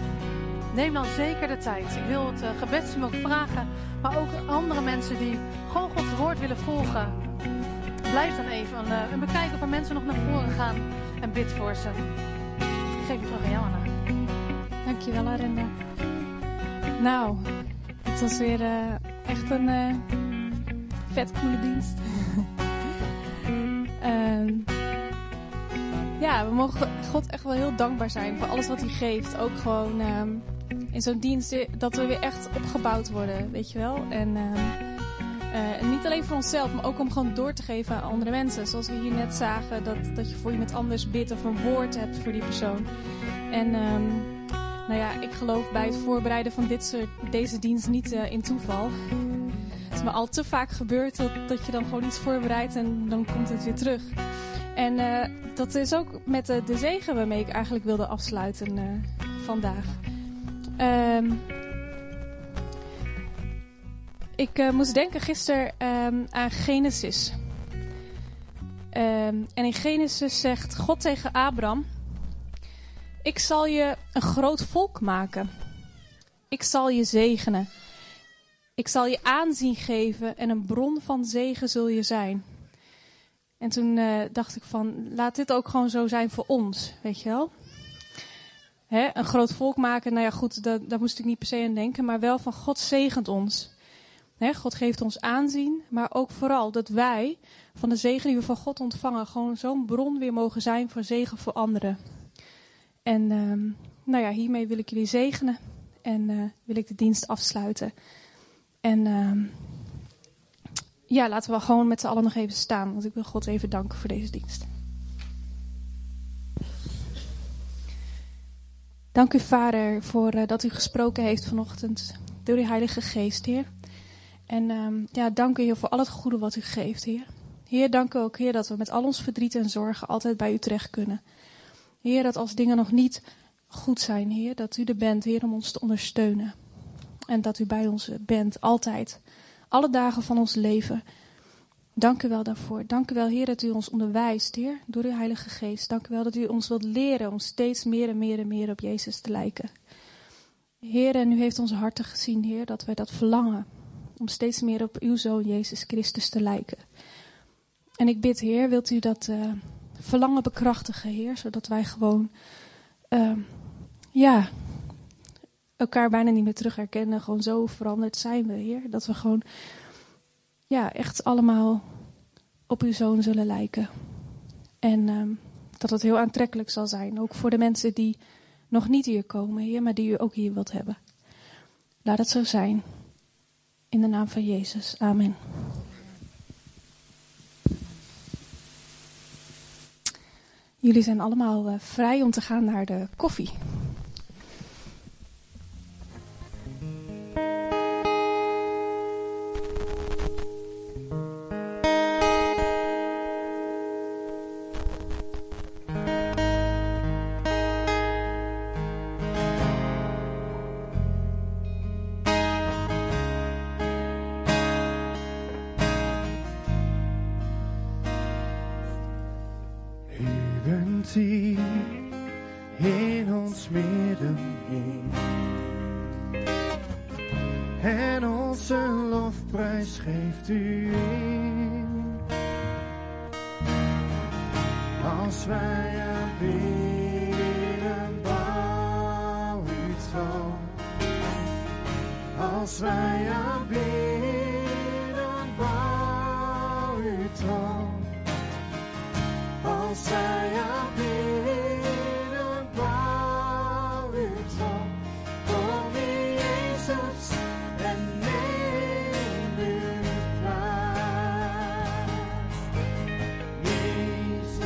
neem dan zeker de tijd. Ik wil het uh, gebedsteam ook vragen, maar ook andere mensen die gewoon Gods woord willen volgen. Blijf dan even en bekijk of er mensen nog naar voren gaan en bid voor ze. Ik geef je terug aan jou. Dankjewel, Arenda. Nou, het was weer uh, echt een uh, vet coole dienst. uh, (laughs) ja, we mogen God echt wel heel dankbaar zijn voor alles wat hij geeft. Ook gewoon um, in zo'n dienst dat we weer echt opgebouwd worden, weet je wel. En uh, niet alleen voor onszelf, maar ook om gewoon door te geven aan andere mensen. Zoals we hier net zagen, dat, dat je voor iemand anders bidt of een woord hebt voor die persoon. En um, nou ja, ik geloof bij het voorbereiden van dit soort, deze dienst niet uh, in toeval. Het is me al te vaak gebeurd dat, dat je dan gewoon iets voorbereidt en dan komt het weer terug. En uh, dat is ook met de, de zegen waarmee ik eigenlijk wilde afsluiten vandaag. Um, ik uh, moest denken gisteren um, aan Genesis. Um, en in Genesis zegt God tegen Abraham: Ik zal je een groot volk maken. Ik zal je zegenen. Ik zal je aanzien geven en een bron van zegen zul je zijn. En toen uh, dacht ik van, laat dit ook gewoon zo zijn voor ons, weet je wel. Hè, een groot volk maken, nou ja goed, dat, daar moest ik niet per se aan denken. Maar wel van God zegent ons. God geeft ons aanzien, maar ook vooral dat wij van de zegen die we van God ontvangen, gewoon zo'n bron weer mogen zijn voor zegen voor anderen. En um, nou ja, hiermee wil ik jullie zegenen en uh, wil ik de dienst afsluiten. En um, ja, laten we gewoon met z'n allen nog even staan, want ik wil God even danken voor deze dienst. Dank u, Vader, voor uh, dat u gesproken heeft vanochtend door uw Heilige Geest, Heer. En um, ja, dank u, Heer, voor al het goede wat u geeft, Heer. Heer, dank u ook, Heer, dat we met al ons verdriet en zorgen altijd bij u terecht kunnen. Heer, dat als dingen nog niet goed zijn, Heer, dat u er bent, Heer, om ons te ondersteunen. En dat u bij ons bent, altijd. Alle dagen van ons leven. Dank u wel daarvoor. Dank u wel, Heer, dat u ons onderwijst, Heer, door uw Heilige Geest. Dank u wel dat u ons wilt leren om steeds meer en meer en meer op Jezus te lijken. Heer, en u heeft onze harten gezien, Heer, dat wij dat verlangen. Om steeds meer op uw Zoon Jezus Christus te lijken. En ik bid, Heer, wilt u dat uh, verlangen bekrachtigen, Heer, zodat wij gewoon, uh, ja, elkaar bijna niet meer terug herkennen. Gewoon zo veranderd zijn we, Heer. Dat we gewoon, ja, echt allemaal op uw Zoon zullen lijken. En um, dat het heel aantrekkelijk zal zijn, ook voor de mensen die nog niet hier komen, Heer, maar die u ook hier wilt hebben. Laat het zo zijn. In de naam van Jezus. Amen. Jullie zijn allemaal uh, vrij om te gaan naar de koffie.